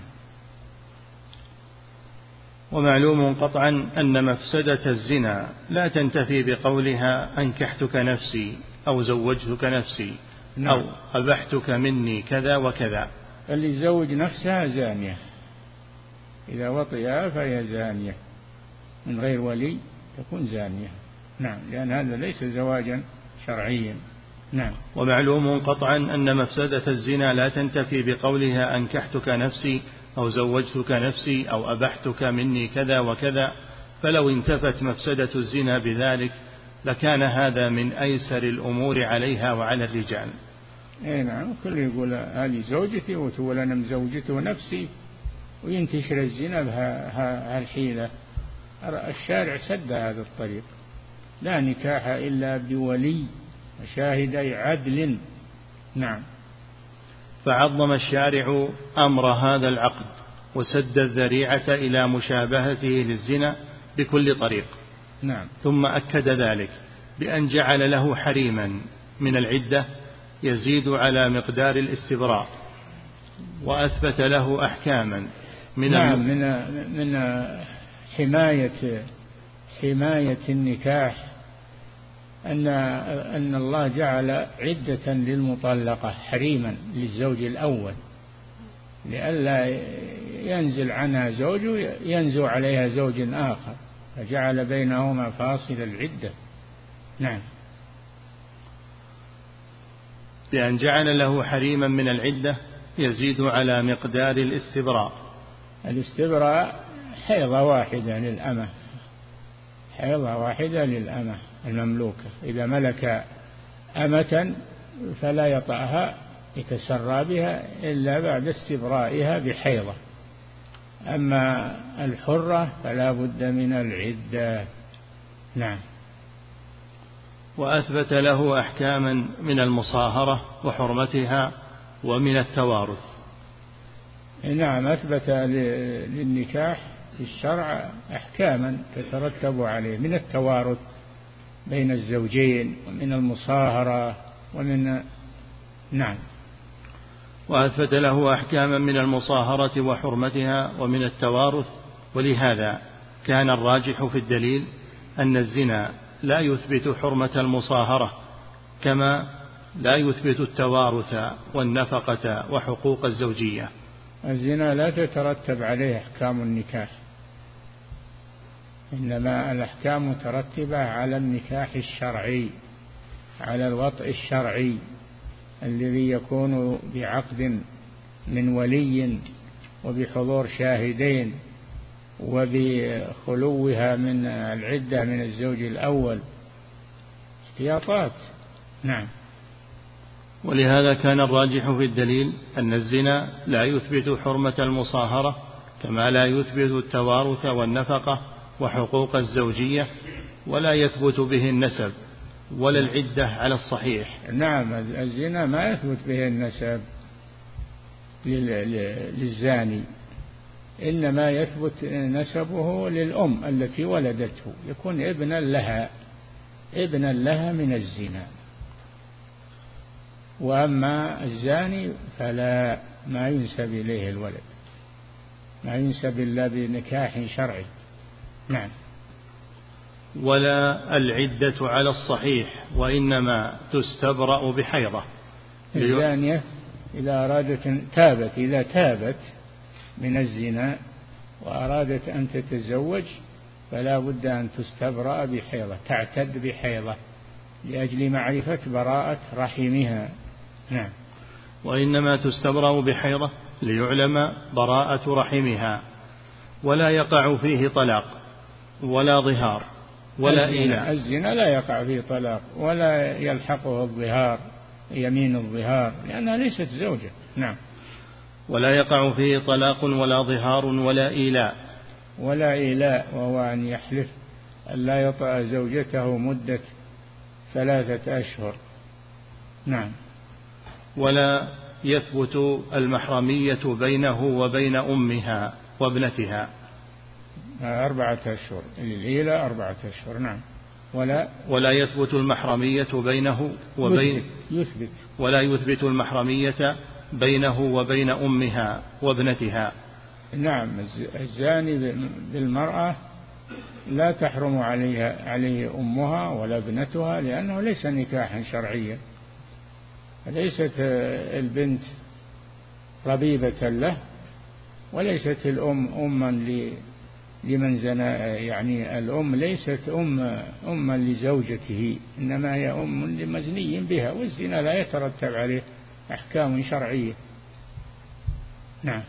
A: ومعلوم قطعا أن مفسدة الزنا لا تنتفي بقولها أنكحتك نفسي أو زوجتك نفسي نعم. أو أبحتك مني كذا وكذا.
B: اللي يزوج نفسها زانية. إذا وطئها فهي زانية. من غير ولي تكون زانية. نعم لأن هذا ليس زواجا شرعيا. نعم.
A: ومعلوم قطعا أن مفسدة الزنا لا تنتفي بقولها أنكحتك نفسي أو زوجتك نفسي أو أبحتك مني كذا وكذا فلو انتفت مفسدة الزنا بذلك لكان هذا من أيسر الأمور عليها وعلى الرجال.
B: اي نعم كل يقول هذه زوجتي وتقول أنا مزوجته نفسي وينتشر الزنا بهالحيله الشارع سد هذا الطريق. لا نكاح إلا بولي. وشاهدي عدل. نعم.
A: فعظم الشارع أمر هذا العقد وسد الذريعة إلى مشابهته للزنا بكل طريق.
B: نعم.
A: ثم أكد ذلك بأن جعل له حريما من العدة يزيد على مقدار الاستبراء وأثبت له أحكاما
B: من نعم من من حماية حماية النكاح أن أن الله جعل عدة للمطلقة حريما للزوج الأول. لئلا ينزل عنها زوج ينزو عليها زوج آخر. فجعل بينهما فاصل العدة. نعم.
A: بأن جعل له حريما من العدة يزيد على مقدار الاستبراء.
B: الاستبراء حيضة واحدة للأمة. حيضة واحدة للأمة المملوكة. إذا ملك أمة فلا يطأها يتسرى بها إلا بعد استبرائها بحيضة. أما الحرة فلا بد من العدة. نعم.
A: وأثبت له أحكاما من المصاهرة وحرمتها ومن التوارث.
B: نعم أثبت للنكاح في الشرع أحكاما تترتب عليه من التوارث بين الزوجين ومن المصاهرة ومن نعم.
A: وأثبت له أحكاما من المصاهرة وحرمتها ومن التوارث ولهذا كان الراجح في الدليل أن الزنا لا يثبت حرمة المصاهرة كما لا يثبت التوارث والنفقة وحقوق الزوجية.
B: الزنا لا تترتب عليه أحكام النكاح. إنما الأحكام مترتبة على النكاح الشرعي على الوطء الشرعي الذي يكون بعقد من ولي وبحضور شاهدين وبخلوها من العدة من الزوج الأول. احتياطات. نعم.
A: ولهذا كان الراجح في الدليل أن الزنا لا يثبت حرمة المصاهرة كما لا يثبت التوارث والنفقة وحقوق الزوجية ولا يثبت به النسب ولا العدة على الصحيح.
B: نعم الزنا ما يثبت به النسب للزاني إنما يثبت نسبه للأم التي ولدته يكون ابنا لها ابنا لها من الزنا. وأما الزاني فلا ما ينسب إليه الولد ما ينسب إلا بنكاح شرعي. نعم.
A: ولا العدة على الصحيح وإنما تستبرأ بحيضة.
B: الزانية إذا أرادت تابت إذا تابت من الزنا وأرادت أن تتزوج فلا بد أن تستبرأ بحيضة تعتد بحيضة لأجل معرفة براءة رحمها. نعم.
A: وإنما تستبرأ بحيضة ليعلم براءة رحمها ولا يقع فيه طلاق. ولا ظهار ولا إيلاء
B: الزنا لا يقع فيه طلاق ولا يلحقه الظهار يمين الظهار لأنها ليست زوجة. نعم.
A: ولا يقع فيه طلاق ولا ظهار ولا إيلاء.
B: ولا إيلاء وهو أن يحلف أن لا يطأ زوجته مدة ثلاثة أشهر. نعم.
A: ولا يثبت المحرمية بينه وبين أمها وابنتها.
B: أربعة أشهر. الإيلاء أربعة أشهر نعم. ولا
A: ولا يثبت المحرمية بينه وبين
B: يثبت, يثبت.
A: ولا يثبت المحرمية بينه وبين أمها وابنتها.
B: نعم الزاني بالمرأة لا تحرم عليها عليه أمها ولا ابنتها لأنه ليس نكاحا شرعيا. ليست البنت ربيبة له وليست الأم أما لمن زنى يعني الأم ليست أم أما لزوجته إنما هي أم لمزني بها والزنا لا يترتب عليه أحكام شرعية. نعم.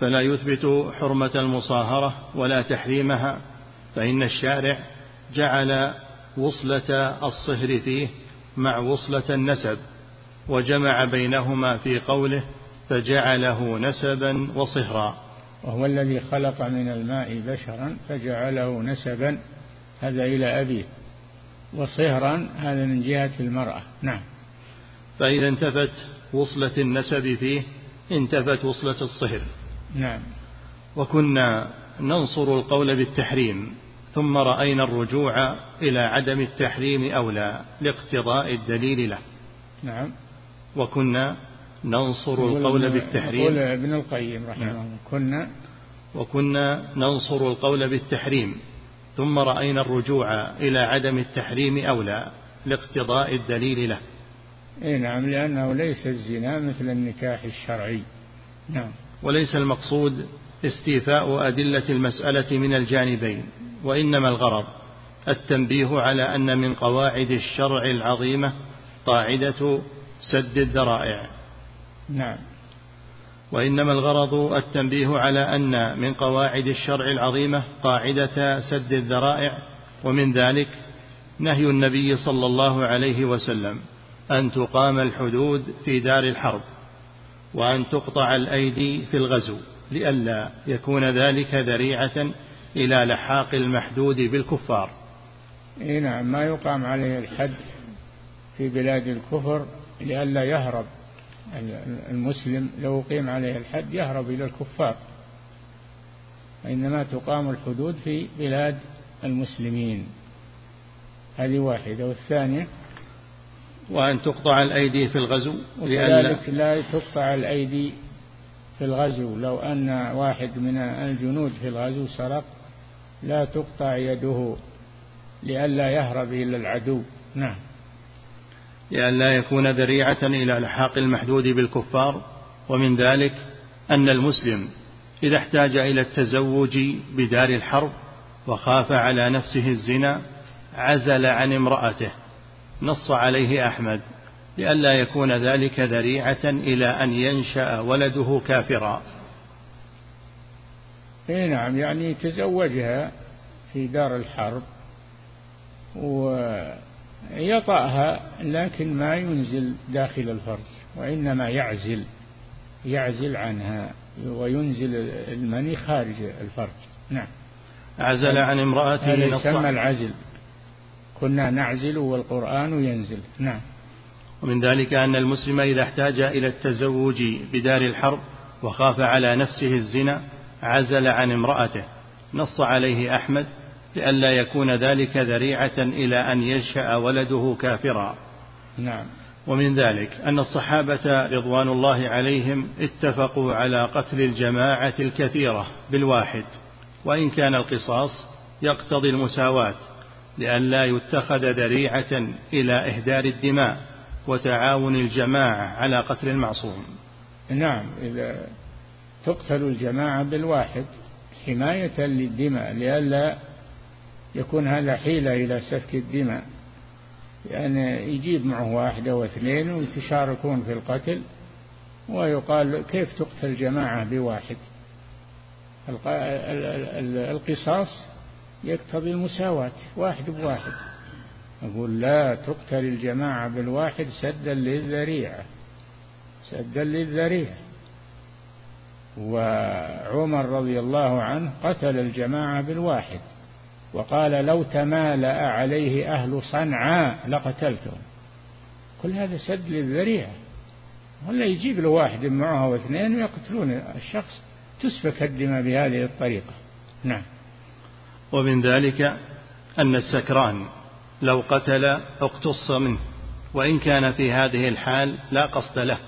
A: فلا يثبت حرمة المصاهرة ولا تحريمها فإن الشارع جعل وصلة الصهر فيه مع وصلة النسب وجمع بينهما في قوله فجعله نسبا وصهرا.
B: وهو الذي خلق من الماء بشرا فجعله نسبا هذا إلى أبيه. وصهرا هذا من جهة المرأة. نعم.
A: فإذا انتفت وصلة النسب فيه انتفت وصلة الصهر.
B: نعم.
A: وكنا ننصر القول بالتحريم ثم رأينا الرجوع إلى عدم التحريم أولى لاقتضاء الدليل له.
B: نعم.
A: وكنا ننصر القول بالتحريم.
B: يقول ابن القيم رحمه نعم. الله كنا.
A: وكنا ننصر القول بالتحريم. ثم رأينا الرجوع إلى عدم التحريم أولى لاقتضاء الدليل له.
B: إي نعم لأنه ليس الزنا مثل النكاح الشرعي. نعم.
A: وليس المقصود استيفاء أدلة المسألة من الجانبين وإنما الغرض التنبيه على أن من قواعد الشرع العظيمة قاعدة سد الذرائع.
B: نعم.
A: وإنما الغرض التنبيه على أن من قواعد الشرع العظيمة قاعدة سد الذرائع ومن ذلك نهي النبي صلى الله عليه وسلم أن تقام الحدود في دار الحرب وأن تقطع الأيدي في الغزو لئلا يكون ذلك ذريعة إلى لحاق المحدود بالكفار.
B: إيه نعم ما يقام عليه الحد في بلاد الكفر لئلا يهرب المسلم لو أقيم عليه الحد يهرب إلى الكفار إنما تقام الحدود في بلاد المسلمين. هذه واحدة والثانية؟
A: وأن تقطع الأيدي في الغزو
B: وكذلك لا تقطع الأيدي في الغزو. لو أن واحد من الجنود في الغزو سرق لا تقطع يده لئلا يهرب إلى العدو. نعم.
A: لئلا يكون ذريعة إلى لحاق المحدود بالكفار ومن ذلك أن المسلم إذا احتاج إلى التزوج بدار الحرب وخاف على نفسه الزنا عزل عن امرأته. نص عليه أحمد لئلا يكون ذلك ذريعة إلى أن ينشأ ولده كافرا.
B: اي نعم يعني تزوجها في دار الحرب ويطأها لكن ما ينزل داخل الفرج وإنما يعزل يعزل عنها وينزل المني خارج الفرج. نعم.
A: عزل عن امرأته
B: هذا يسمى العزل. كنا نعزل والقرآن ينزل. نعم.
A: ومن ذلك أن المسلم إذا احتاج إلى التزوج بدار الحرب وخاف على نفسه الزنا عزل عن امرأته. نص عليه أحمد لئلا يكون ذلك ذريعة إلى أن ينشأ ولده كافرا.
B: نعم.
A: ومن ذلك أن الصحابة رضوان الله عليهم اتفقوا على قتل الجماعة الكثيرة بالواحد وإن كان القصاص يقتضي المساواة لئلا يتخذ ذريعة إلى إهدار الدماء وتعاون الجماعة على قتل المعصوم.
B: نعم إذا تقتل الجماعة بالواحد حماية للدماء لئلا يكون هذا حيلة إلى سفك الدماء. يعني يجيب معه واحد أو اثنين ويتشاركون في القتل ويقال كيف تقتل جماعة بواحد؟ القصاص يقتضي المساواة واحد بواحد. أقول لا تقتل الجماعة بالواحد سدا للذريعة سدا للذريعة. وعمر رضي الله عنه قتل الجماعة بالواحد. وقال لو تمالأ عليه أهل صنعاء لقتلتهم. كل هذا سد للذريعة. ولا يجيب له واحد معه واثنين ويقتلون الشخص. تسفك الدماء بهذه الطريقة. نعم.
A: ومن ذلك أن السكران لو قتل اقتص منه وإن كان في هذه الحال لا قصد له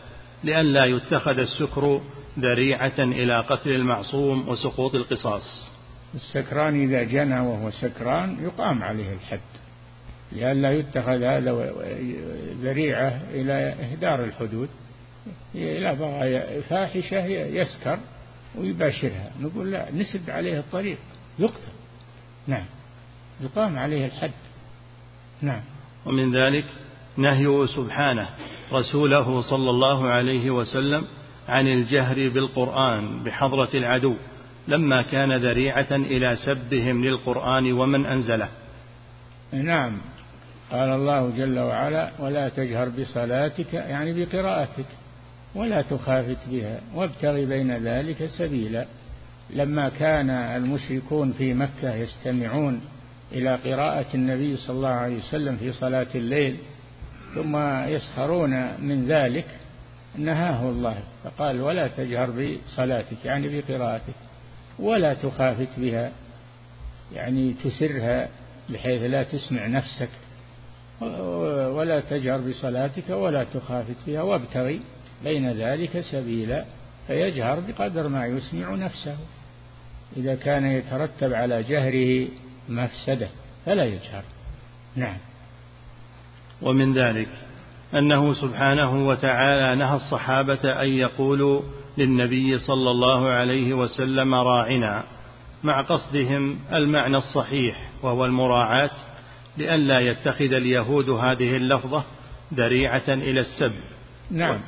A: لئلا يتخذ السكر ذريعة إلى قتل المعصوم وسقوط القصاص.
B: السكران إذا جنى وهو سكران يقام عليه الحد لئلا يتخذ هذا ذريعة إلى إهدار الحدود إلى بغى فاحشة يسكر ويباشرها نقول لا نسد عليه الطريق يقتل. نعم. يقام عليه الحد. نعم.
A: ومن ذلك نهيه سبحانه رسوله صلى الله عليه وسلم عن الجهر بالقرآن بحضرة العدو. لما كان ذريعة إلى سبهم للقرآن ومن أنزله.
B: نعم. قال الله جل وعلا ولا تجهر بصلاتك يعني بقراءتك. ولا تخافت بها وابتغ بين ذلك سبيلا. لما كان المشركون في مكة يستمعون إلى قراءة النبي صلى الله عليه وسلم في صلاة الليل ثم يسخرون من ذلك نهاه الله. فقال ولا تجهر بصلاتك يعني بقراءتك. ولا تخافت بها يعني تسرها بحيث لا تسمع نفسك ولا تجهر بصلاتك ولا تخافت بها وابتغي بين ذلك سبيلا فيجهر بقدر ما يسمع نفسه. إذا كان يترتب على جهره مفسدة فلا يجهر. نعم.
A: ومن ذلك أنه سبحانه وتعالى نهى الصحابة أن يقولوا للنبي صلى الله عليه وسلم راعنا مع قصدهم المعنى الصحيح وهو المراعاة لئلا يتخذ اليهود هذه اللفظة ذريعة إلى السب.
B: نعم.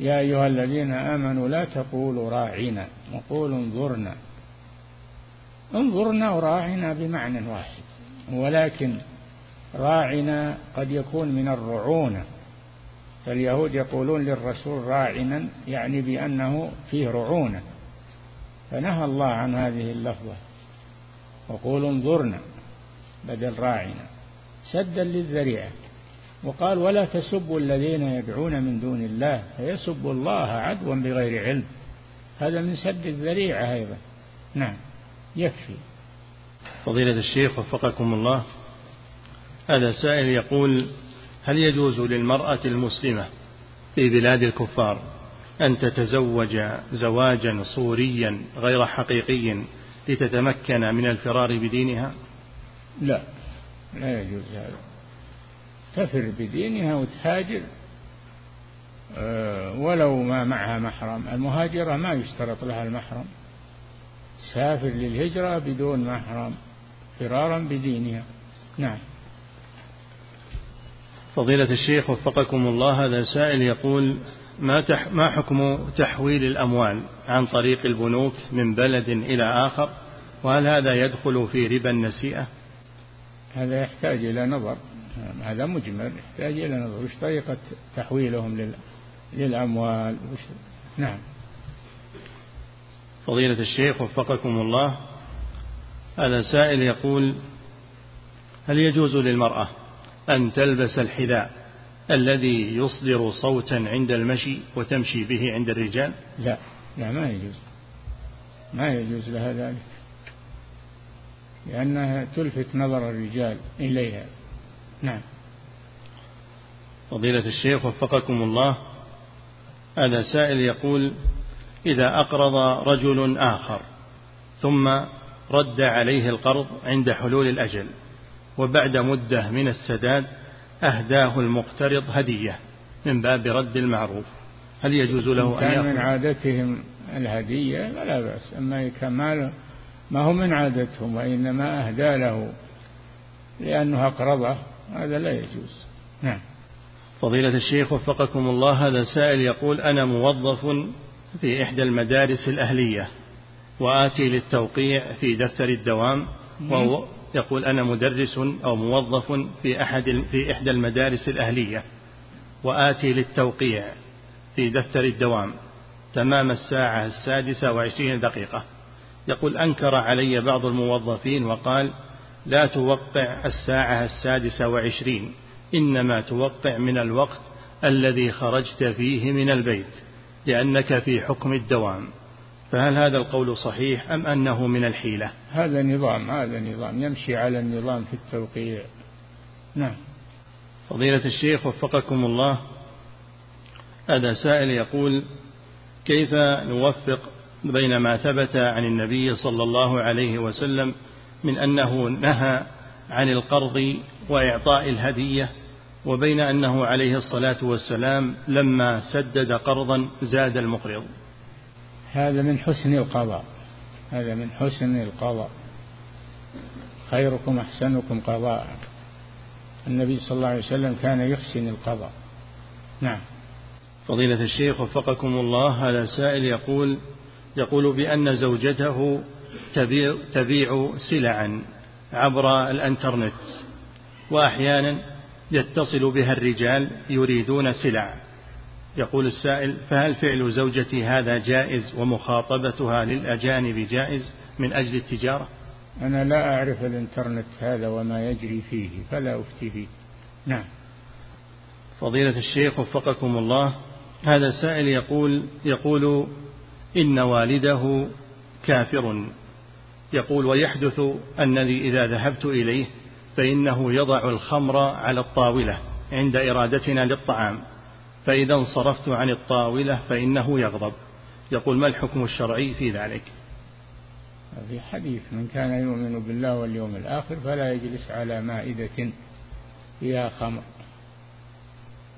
B: يا أيها الذين آمنوا لا تقولوا راعنا وقولوا انظرنا. انظرنا وراعنا بمعنى واحد ولكن راعنا قد يكون من الرعونة. فاليهود يقولون للرسول راعنا يعني بأنه فيه رعونة. فنهى الله عن هذه اللفظة. وقولوا انظرنا بدل راعنا. سدا للذريعة. وقال ولا تسبوا الذين يدعون من دون الله فيسبوا الله عدوا بغير علم. هذا من سد الذريعة أيضا. نعم يكفي.
A: فضيلة الشيخ وفقكم الله هذا سائل يقول هل يجوز للمرأة المسلمة في بلاد الكفار أن تتزوج زواجا صوريا غير حقيقي لتتمكن من الفرار بدينها؟
B: لا لا يجوز هذا. تفر بدينها وتهاجر. آه، ولو ما معها محرم. المهاجرة ما يشترط لها المحرم. سافر للهجرة بدون محرم فرارا بدينها. نعم.
A: فضيلة الشيخ وفقكم الله هذا سائل يقول ما, تح ما حكم تحويل الأموال عن طريق البنوك من بلد إلى آخر؟ وهل هذا يدخل في ربا النسيئة؟
B: هذا يحتاج إلى نظر. هذا مجمل يحتاج إلى نظر. وش طريقة تحويلهم لل... للأموال؟ وش... نعم.
A: فضيلة الشيخ وفقكم الله هذا سائل يقول هل يجوز للمرأة أن تلبس الحذاء الذي يصدر صوتا عند المشي وتمشي به عند الرجال؟
B: لا لا ما يجوز. ما يجوز لها ذلك. لأنها تلفت نظر الرجال إليها. نعم.
A: فضيلة الشيخ وفقكم الله هذا سائل يقول إذا أقرض رجل آخر ثم رد عليه القرض عند حلول الأجل وبعد مدة من السداد أهداه المقترض هدية من باب رد المعروف. هل يجوز له
B: أن كان من عادتهم الهدية فلا بأس أما كمال ما هو من عادتهم وإنما أهدى له لأنه أقرضه هذا لا يجوز. نعم.
A: فضيلة الشيخ وفقكم الله هذا سائل يقول أنا موظف في إحدى المدارس الأهلية وآتي للتوقيع في دفتر الدوام وهو يقول أنا مدرس أو موظف في أحد في إحدى المدارس الأهلية وآتي للتوقيع في دفتر الدوام تمام الساعة السادسة وعشرين دقيقة. يقول أنكر علي بعض الموظفين وقال لا توقع الساعة السادسة وعشرين إنما توقع من الوقت الذي خرجت فيه من البيت لأنك في حكم الدوام. فهل هذا القول صحيح أم أنه من الحيلة؟
B: هذا نظام هذا نظام يمشي على النظام في التوقيع. نعم.
A: فضيلة الشيخ وفقكم الله هذا سائل يقول كيف نوفق بين ما ثبت عن النبي صلى الله عليه وسلم من أنه نهى عن القرض وإعطاء الهدية وبين أنه عليه الصلاة والسلام لما سدد قرضا زاد المقرض؟
B: هذا من حسن القضاء. هذا من حسن القضاء. خيركم أحسنكم قضاء النبي صلى الله عليه وسلم كان يحسن القضاء. نعم.
A: فضيلة الشيخ وفقكم الله هذا سائل يقول يقول بأن زوجته تبيع, تبيع سلعا عبر الإنترنت وأحيانا يتصل بها الرجال يريدون سلع يقول السائل فهل فعل زوجتي هذا جائز ومخاطبتها للأجانب جائز من أجل التجارة؟
B: أنا لا أعرف الإنترنت هذا وما يجري فيه فلا أفتي فيه نعم.
A: فضيلة الشيخ وفقكم الله هذا سائل يقول يقول إن والده كافر. يقول ويحدث أنني إذا ذهبت إليه فإنه يضع الخمر على الطاولة عند إرادتنا للطعام. فإذا انصرفت عن الطاولة فإنه يغضب. يقول ما الحكم الشرعي في ذلك؟
B: في حديث. من كان يؤمن بالله واليوم الآخر فلا يجلس على مائدة فيها خمر.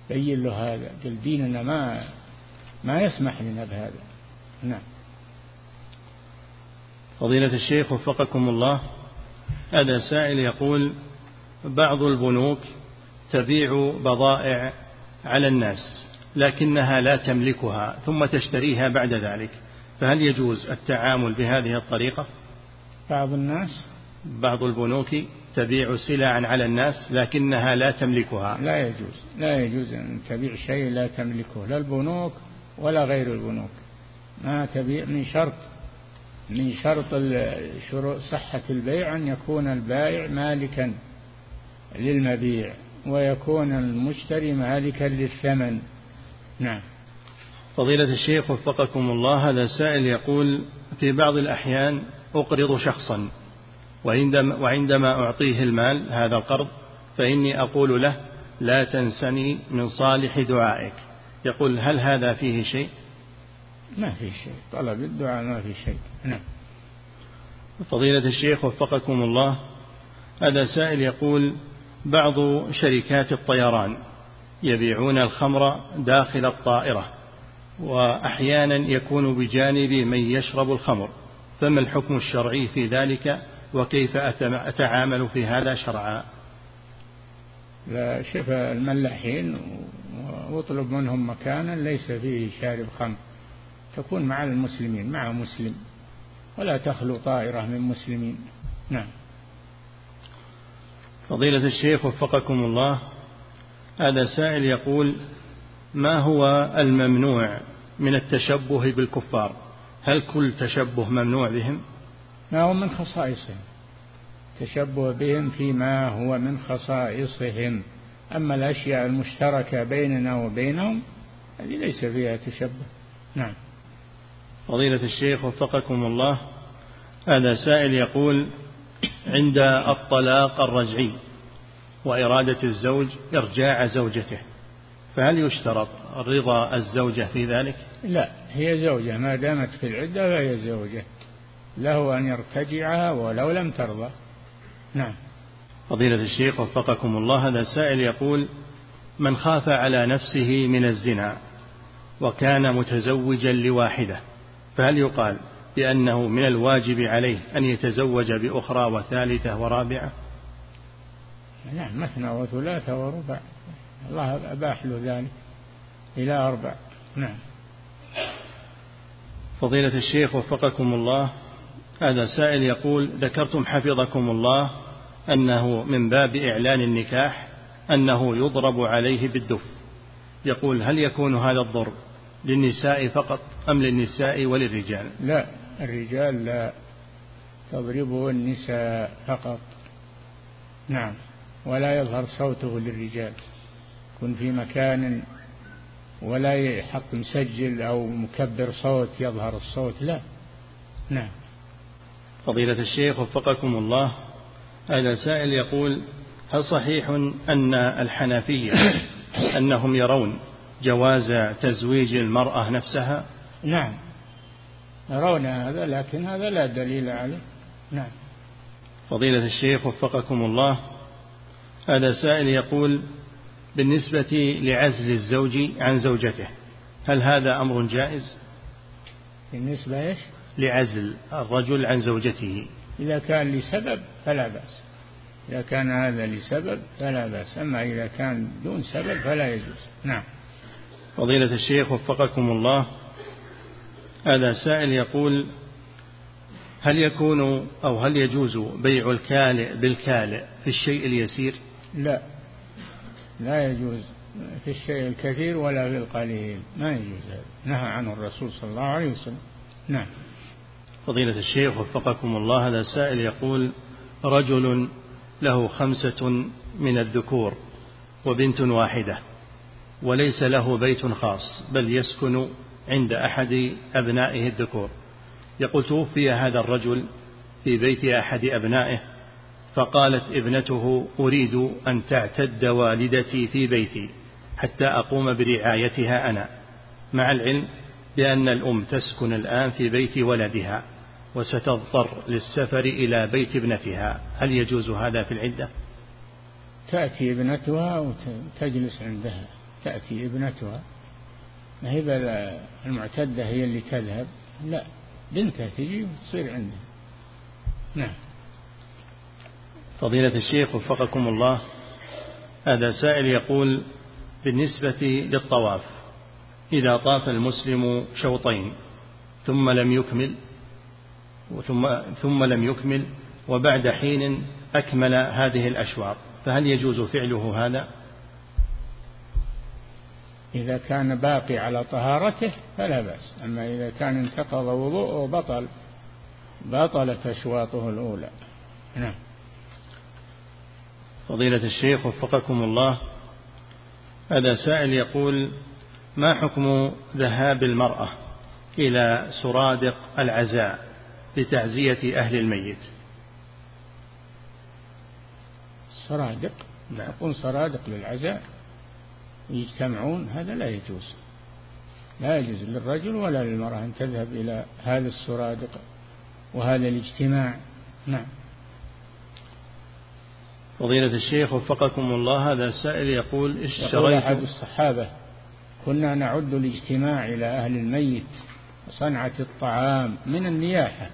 B: بين له هذا. قال ديننا ما ما يسمح لنا بهذا نعم.
A: فضيلة الشيخ وفقكم الله هذا سائل يقول بعض البنوك تبيع بضائع على الناس لكنها لا تملكها ثم تشتريها بعد ذلك. فهل يجوز التعامل بهذه الطريقة؟
B: بعض الناس.
A: بعض البنوك تبيع سلعا على الناس لكنها لا تملكها.
B: لا يجوز لا يجوز أن تبيع شيء لا تملكه لا البنوك ولا غير البنوك. ما تبيع من شرط من شرط شروط صحة البيع أن يكون البائع مالكا للمبيع. ويكون المشتري مالكا للثمن. نعم.
A: فضيلة الشيخ وفقكم الله هذا سائل يقول في بعض الأحيان أقرض شخصا وعندما, وعندما أعطيه المال هذا القرض فإني أقول له لا تنسني من صالح دعائك. يقول هل هذا فيه شيء؟
B: ما في شيء. طلب الدعاء ما في شيء. نعم.
A: فضيلة الشيخ وفقكم الله هذا سائل يقول بعض شركات الطيران يبيعون الخمر داخل الطائرة وأحيانا يكون بجانب من يشرب الخمر. فما الحكم الشرعي في ذلك؟ وكيف أتعامل في هذا شرعا؟
B: لا شف الملاحين واطلب منهم مكانا ليس فيه شارب خمر. تكون مع المسلمين مع مسلم. ولا تخلو طائرة من مسلمين. نعم.
A: فضيلة الشيخ وفقكم الله هذا سائل يقول ما هو الممنوع من التشبه بالكفار؟ هل كل تشبه ممنوع بهم؟
B: ما هو من خصائصهم؟ تشبه بهم فيما هو من خصائصهم. أما الأشياء المشتركة بيننا وبينهم هذه ليس فيها تشبه. نعم.
A: فضيلة الشيخ وفقكم الله هذا سائل يقول عند الطلاق الرجعي وإرادة الزوج إرجاع زوجته. فهل يشترط رضا الزوجة في ذلك؟
B: لا هي زوجة ما دامت في العدة فهي زوجة. له أن يرتجعها ولو لم ترضى. نعم.
A: فضيلة الشيخ وفقكم الله هذا سائل يقول من خاف على نفسه من الزنا وكان متزوجا لواحدة فهل يقال بأنه من الواجب عليه أن يتزوج بأخرى وثالثة ورابعة.
B: نعم مثنى وثلاثة وربع. الله أباح له ذلك. إلى أربع. نعم.
A: فضيلة الشيخ وفقكم الله هذا سائل يقول ذكرتم حفظكم الله أنه من باب إعلان النكاح أنه يضرب عليه بالدف. يقول هل يكون هذا الضرب للنساء فقط أم للنساء وللرجال؟
B: لا. الرجال لا تضربه النساء فقط. نعم. ولا يظهر صوته للرجال. يكون في مكان ولا يحط مسجل أو مكبر صوت يظهر الصوت. لا. نعم.
A: فضيلة الشيخ وفقكم الله هذا سائل يقول هل صحيح أن الحنفية (coughs) أنهم يرون جواز تزويج المرأة نفسها؟
B: نعم. يرون هذا لكن هذا لا دليل عليه. نعم.
A: فضيلة الشيخ وفقكم الله هذا سائل يقول بالنسبة لعزل الزوج عن زوجته هل هذا أمر جائز؟
B: بالنسبة إيش؟
A: لعزل الرجل عن زوجته.
B: إذا كان لسبب فلا بأس. إذا كان هذا لسبب فلا بأس. أما إذا كان دون سبب فلا يجوز. نعم.
A: فضيلة الشيخ وفقكم الله هذا سائل يقول هل يكون أو هل يجوز بيع الكالئ بالكالئ في الشيء اليسير؟
B: لا لا يجوز في الشيء الكثير ولا في القليل. ما يجوز هذا. نهى عنه الرسول صلى الله عليه وسلم. نعم.
A: فضيلة الشيخ وفقكم الله هذا سائل يقول رجل له خمسة من الذكور وبنت واحدة وليس له بيت خاص بل يسكن عند أحد أبنائه الذكور. يقول توفي هذا الرجل في بيت أحد أبنائه فقالت ابنته أريد أن تعتد والدتي في بيتي حتى أقوم برعايتها أنا مع العلم بأن الأم تسكن الآن في بيت ولدها وستضطر للسفر إلى بيت ابنتها. هل يجوز هذا في العدة؟
B: تأتي ابنتها وتجلس عندها. تأتي ابنتها ما هي المعتدة هي اللي تذهب؟ لا بنتها تجي وتصير عندها. نعم.
A: فضيلة الشيخ وفقكم الله هذا سائل يقول بالنسبة للطواف إذا طاف المسلم شوطين ثم لم يكمل ثم ثم لم يكمل وبعد حين أكمل هذه الأشواط فهل يجوز فعله هذا؟
B: إذا كان باقي على طهارته فلا بأس. أما إذا كان انتقض وضوءه بطل بطلت أشواطه الأولى. نعم.
A: فضيلة الشيخ وفقكم الله هذا سائل يقول ما حكم ذهاب المرأة إلى سرادق العزاء لتعزية أهل الميت؟
B: سرادق؟ نعم. يكون سرادق للعزاء. يجتمعون هذا لا يجوز. لا يجوز للرجل ولا للمرأة أن تذهب إلى هذا السرادق وهذا الاجتماع. نعم.
A: فضيلة الشيخ وفقكم الله هذا السائل يقول
B: اشتريت أحد الصحابة كنا نعد الاجتماع إلى أهل الميت وصنعة الطعام من النياحة.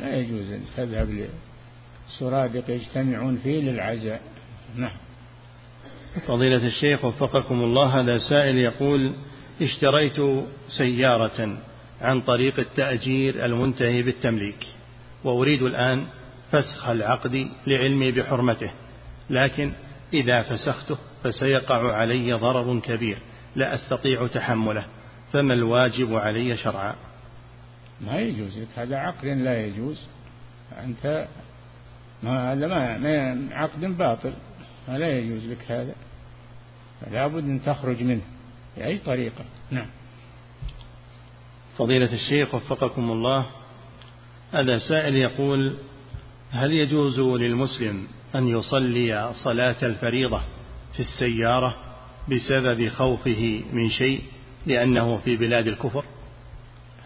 B: لا يجوز أن تذهب لسرادق يجتمعون فيه للعزاء. نعم.
A: فضيلة الشيخ وفقكم الله هذا سائل يقول اشتريت سيارة عن طريق التأجير المنتهي بالتمليك وأريد الآن فسخ العقد لعلمي بحرمته لكن إذا فسخته فسيقع علي ضرر كبير لا أستطيع تحمله فما الواجب علي شرعا؟
B: ما يجوز لك هذا عقد لا يجوز أنت ما هذا ما عقد باطل فلا يجوز لك هذا. فلا بد أن تخرج منه بأي طريقة. نعم.
A: فضيلة الشيخ وفقكم الله هذا سائل يقول هل يجوز للمسلم أن يصلي صلاة الفريضة في السيارة بسبب خوفه من شيء لأنه في بلاد الكفر؟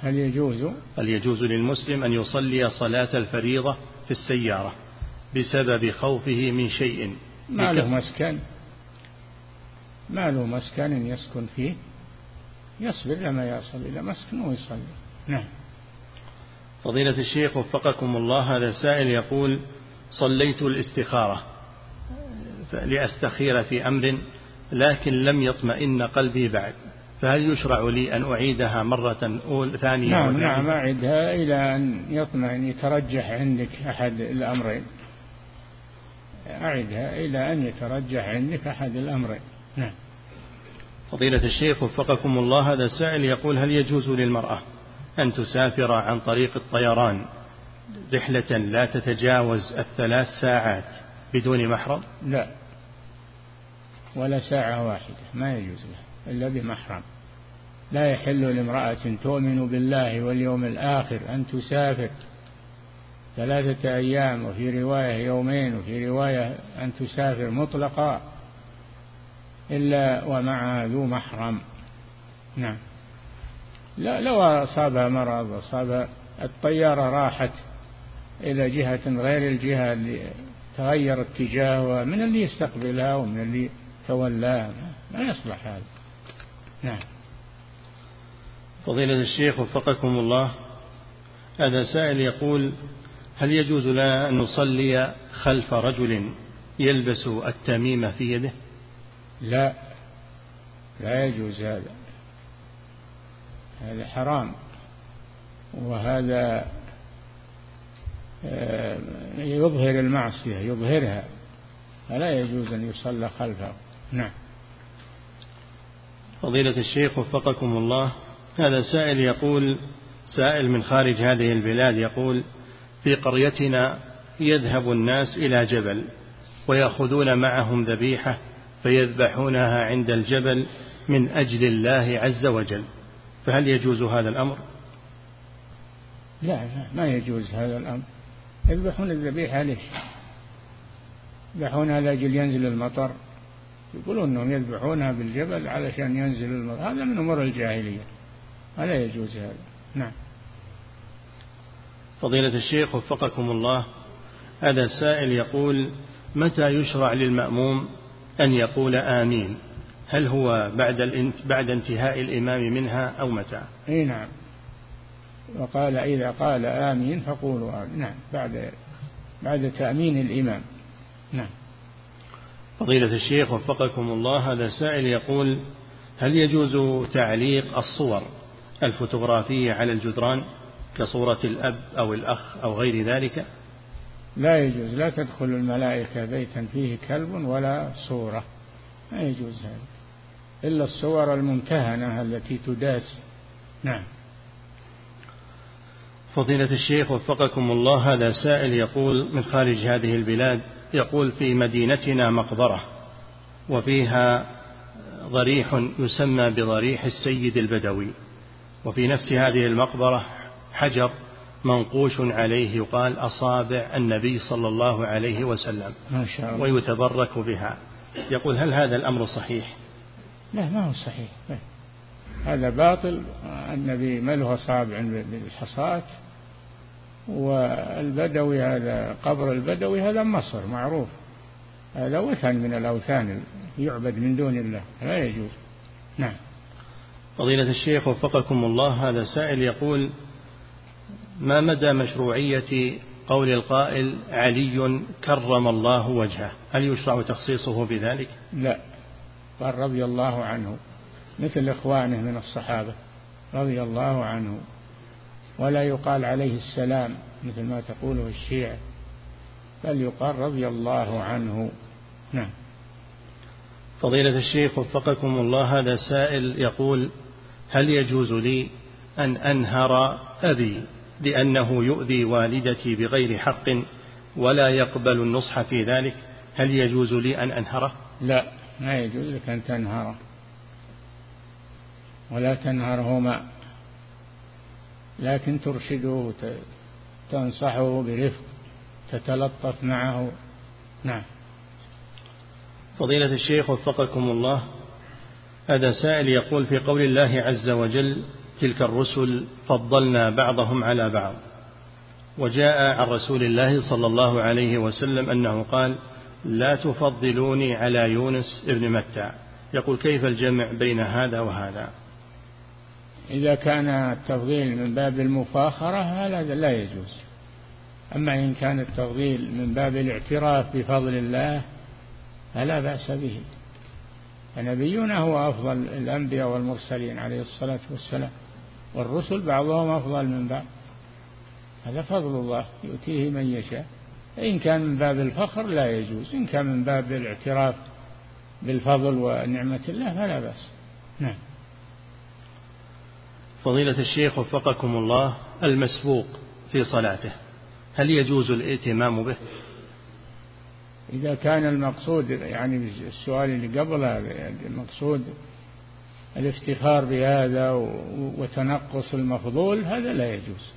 B: هل يجوز؟
A: هل يجوز للمسلم أن يصلي صلاة الفريضة في السيارة بسبب خوفه من شيء؟
B: ما له مسكن. ما له مسكن يسكن فيه. يصبر لما يصل إلى مسكن ويصلي. نعم.
A: فضيلة الشيخ وفقكم الله هذا سائل يقول صليت الاستخارة لأستخير في أمر لكن لم يطمئن قلبي بعد. فهل يشرع لي أن أعيدها مرة أول ثانية
B: نعم نعم أعدها إلى أن يطمئن يترجح عندك أحد الأمرين. أعدها إلى أن يترجح عندك أحد الأمرين. نعم.
A: فضيلة الشيخ وفقكم الله هذا سائل يقول هل يجوز للمرأة أن تسافر عن طريق الطيران رحلة لا تتجاوز الثلاث ساعات بدون محرم؟
B: لا. ولا ساعة واحدة ما يجوز لها إلا بمحرم. لا يحل لامرأة تؤمن بالله واليوم الآخر أن تسافر ثلاثة أيام وفي رواية يومين وفي رواية أن تسافر مطلقا. إلا ومعها ذو محرم. نعم. لا لو أصابها مرض أصابها الطيارة راحت إلى جهة غير الجهة اللي تغير اتجاهها من اللي يستقبلها ومن اللي تولاها ما يصلح هذا. نعم.
A: فضيلة الشيخ وفقكم الله هذا سائل يقول هل يجوز لنا أن نصلي خلف رجل يلبس التميمة في يده؟
B: لا. لا يجوز هذا. هذا حرام. وهذا آه، يظهر المعصية يظهرها. فلا يجوز أن يصلى خلفه. نعم.
A: فضيلة الشيخ وفقكم الله. هذا سائل يقول سائل من خارج هذه البلاد يقول في قريتنا يذهب الناس إلى جبل ويأخذون معهم ذبيحة فيذبحونها عند الجبل من أجل الله عز وجل. فهل يجوز هذا الأمر؟
B: لا لا ما يجوز هذا الأمر. يذبحون الذبيحة ليش؟ يذبحونها لأجل ينزل المطر. يقولون أنهم يذبحونها بالجبل علشان ينزل المطر. هذا من أمور الجاهلية. ولا يجوز هذا. نعم.
A: فضيلة الشيخ وفقكم الله هذا السائل يقول متى يشرع للمأموم أن يقول آمين. هل هو بعد بعد انتهاء الإمام منها أو متى؟
B: أي نعم. وقال إذا قال آمين فقولوا آمين. نعم بعد بعد تأمين الإمام. نعم.
A: فضيلة الشيخ وفقكم الله هذا سائل يقول هل يجوز تعليق الصور الفوتوغرافية على الجدران كصورة الأب أو الأخ أو غير ذلك؟
B: لا يجوز لا تدخل الملائكة بيتا فيه كلب ولا صورة. ما يجوز هذا. إلا الصور الممتهنة التي تداس. نعم.
A: فضيلة الشيخ وفقكم الله هذا سائل يقول من خارج هذه البلاد يقول في مدينتنا مقبرة وفيها ضريح يسمى بضريح السيد البدوي وفي نفس هذه المقبرة حجر منقوش عليه يقال أصابع النبي صلى الله عليه وسلم
B: ما شاء الله.
A: ويتبرك بها. يقول هل هذا الأمر صحيح؟
B: لا ما هو صحيح. هذا باطل. النبي ما له أصابع بالحصاة والبدوي هذا قبر البدوي هذا مصر معروف. هذا وثن من الأوثان يعبد من دون الله. لا يجوز. نعم.
A: فضيلة الشيخ وفقكم الله هذا سائل يقول ما مدى مشروعية قول القائل علي كرم الله وجهه؟ هل يشرع تخصيصه بذلك؟
B: لا. قال رضي الله عنه مثل إخوانه من الصحابة رضي الله عنه. ولا يقال عليه السلام مثل ما تقوله الشيعة بل يقال رضي الله عنه. نعم.
A: فضيلة الشيخ وفقكم الله هذا سائل يقول هل يجوز لي أن أنهر أبي؟ لأنه يؤذي والدتي بغير حق ولا يقبل النصح في ذلك. هل يجوز لي أن أنهره؟
B: لا ما يجوز لك أن تنهره. ولا تنهرهما لكن ترشده تنصحه برفق تتلطف معه. نعم.
A: فضيلة الشيخ وفقكم الله هذا سائل يقول في قول الله عز وجل تلك الرسل فضلنا بعضهم على بعض. وجاء عن رسول الله صلى الله عليه وسلم أنه قال لا تفضلوني على يونس ابن متى يقول كيف الجمع بين هذا وهذا؟
B: إذا كان التفضيل من باب المفاخرة هذا لا يجوز. أما إن كان التفضيل من باب الاعتراف بفضل الله فلا بأس به. فنبينا هو أفضل الأنبياء والمرسلين عليه الصلاة والسلام. والرسل بعضهم أفضل من بعض. هذا فضل الله يؤتيه من يشاء. إن كان من باب الفخر لا يجوز إن كان من باب الاعتراف بالفضل ونعمة الله فلا بأس. نعم.
A: فضيلة الشيخ وفقكم الله المسبوق في صلاته هل يجوز الائتمام به؟
B: إذا كان المقصود يعني السؤال اللي قبل هذا المقصود الافتخار بهذا وتنقص المفضول هذا لا يجوز.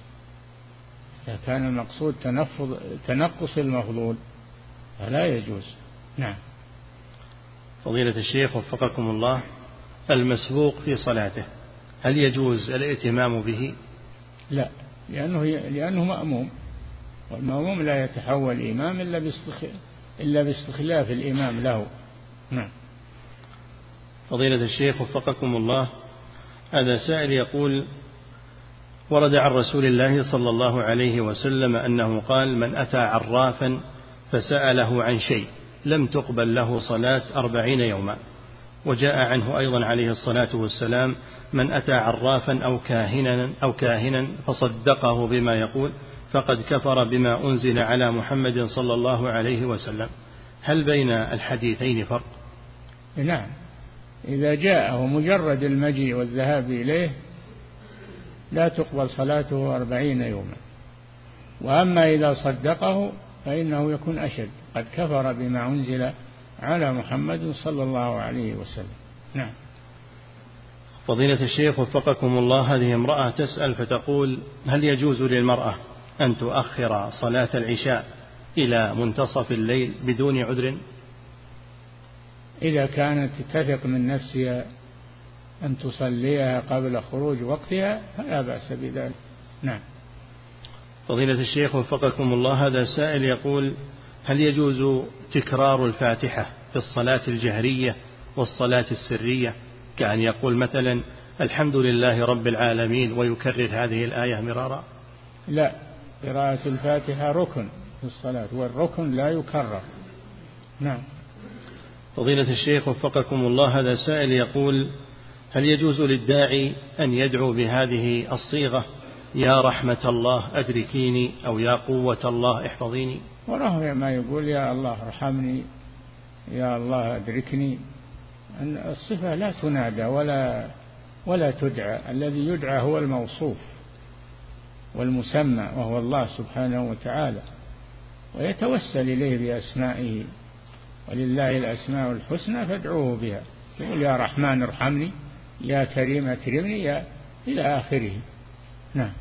B: إذا كان المقصود تنفض تنقص المفضول فلا يجوز. نعم.
A: فضيلة الشيخ وفقكم الله المسبوق في صلاته هل يجوز الائتمام به؟
B: لا لأنه لأنه مأموم. والمأموم لا يتحول إمام إلا إلا باستخلاف الإمام له. نعم.
A: فضيلة الشيخ وفقكم الله. هذا سائل يقول ورد عن رسول الله صلى الله عليه وسلم أنه قال من أتى عرافا فسأله عن شيء لم تقبل له صلاة أربعين يوما. وجاء عنه أيضا عليه الصلاة والسلام من أتى عرافا أو كاهنا أو كاهنا فصدقه بما يقول فقد كفر بما أنزل على محمد صلى الله عليه وسلم. هل بين الحديثين فرق؟
B: نعم. إذا جاءه مجرد المجيء والذهاب إليه لا تقبل صلاته أربعين يوما. وأما إذا صدقه فإنه يكون أشد. قد كفر بما أنزل على محمد صلى الله عليه وسلم. نعم.
A: فضيلة الشيخ وفقكم الله هذه امرأة تسأل فتقول هل يجوز للمرأة أن تؤخر صلاة العشاء إلى منتصف الليل بدون عذر؟
B: إذا كانت تثق من نفسها أن تصليها قبل خروج وقتها فلا بأس بذلك. نعم.
A: فضيلة الشيخ وفقكم الله هذا سائل يقول هل يجوز تكرار الفاتحة في الصلاة الجهرية والصلاة السرية؟ كأن يقول مثلا الحمد لله رب العالمين ويكرر هذه الآية مرارا.
B: لا قراءة الفاتحة ركن في الصلاة والركن لا يكرر. نعم.
A: فضيلة الشيخ وفقكم الله هذا سائل يقول هل يجوز للداعي أن يدعو بهذه الصيغة يا رحمة الله أدركيني أو يا قوة الله احفظيني
B: وراه ما يقول يا الله ارحمني يا الله أدركني أن الصفة لا تنادى ولا ولا تدعى الذي يدعى هو الموصوف والمسمى وهو الله سبحانه وتعالى ويتوسل إليه بأسمائه. ولله الأسماء الحسنى فادعوه بها. يقول يا رحمن ارحمني يا كريم أكرمني يا إلى آخره. نعم.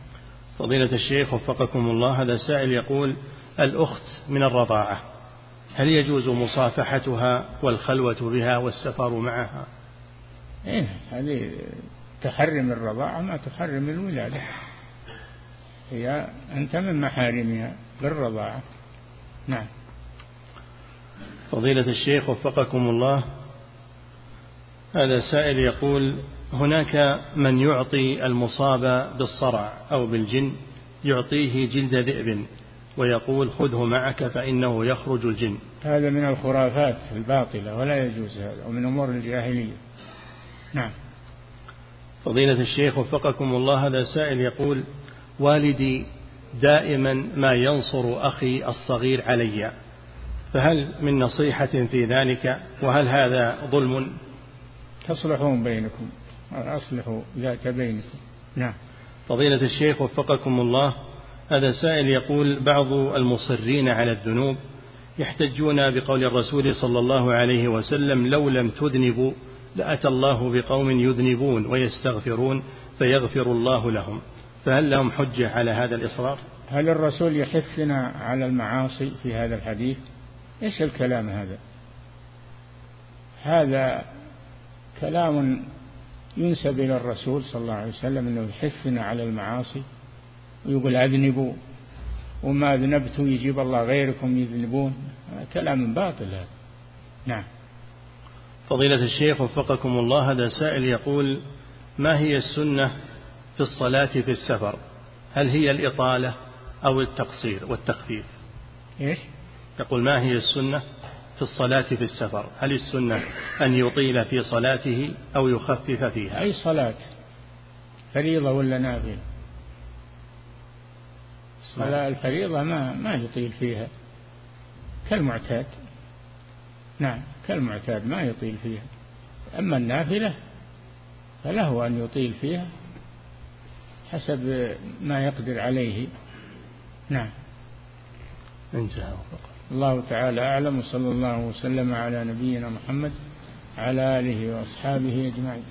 A: فضيلة الشيخ وفقكم الله هذا سائل يقول الأخت من الرضاعة هل يجوز مصافحتها والخلوة بها والسفر معها؟
B: إيه هذه تحرم الرضاعة ما تحرم الولادة. هي أنت من محارمها بالرضاعة. نعم.
A: فضيلة الشيخ وفقكم الله. هذا سائل يقول هناك من يعطي المصاب بالصرع أو بالجن يعطيه جلد ذئب ويقول خذه معك فإنه يخرج الجن.
B: هذا من الخرافات الباطلة ولا يجوز هذا ومن أمور الجاهلية. نعم.
A: فضيلة الشيخ وفقكم الله هذا سائل يقول والدي دائما ما ينصر أخي الصغير علي. فهل من نصيحة في ذلك؟ وهل هذا ظلم؟
B: تصلحون بينكم أصلحوا ذات بينكم. نعم.
A: فضيلة الشيخ وفقكم الله هذا سائل يقول بعض المصرين على الذنوب يحتجون بقول الرسول صلى الله عليه وسلم لو لم تذنبوا لأتى الله بقوم يذنبون ويستغفرون فيغفر الله لهم. فهل لهم حجة على هذا الإصرار؟
B: هل الرسول يحثنا على المعاصي في هذا الحديث؟ إيش الكلام هذا؟ هذا كلام ينسب إلى الرسول صلى الله عليه وسلم أنه يحثنا على المعاصي ويقول أذنبوا وما أذنبتم يجيب الله غيركم يذنبون. كلام باطل هذا. نعم.
A: فضيلة الشيخ وفقكم الله هذا سائل يقول ما هي السنة في الصلاة في السفر؟ هل هي الإطالة أو التقصير والتخفيف؟
B: إيش؟
A: يقول ما هي السنة في الصلاة في السفر؟ هل السنة أن يطيل في صلاته أو يخفف فيها؟
B: أي صلاة؟ فريضة ولا نافلة؟ صلاة الفريضة ما ما يطيل فيها. كالمعتاد. نعم كالمعتاد ما يطيل فيها. أما النافلة فله أن يطيل فيها حسب ما يقدر عليه. نعم.
A: انتهى.
B: الله تعالى أعلم وصلى الله وسلم على نبينا محمد على آله وأصحابه أجمعين.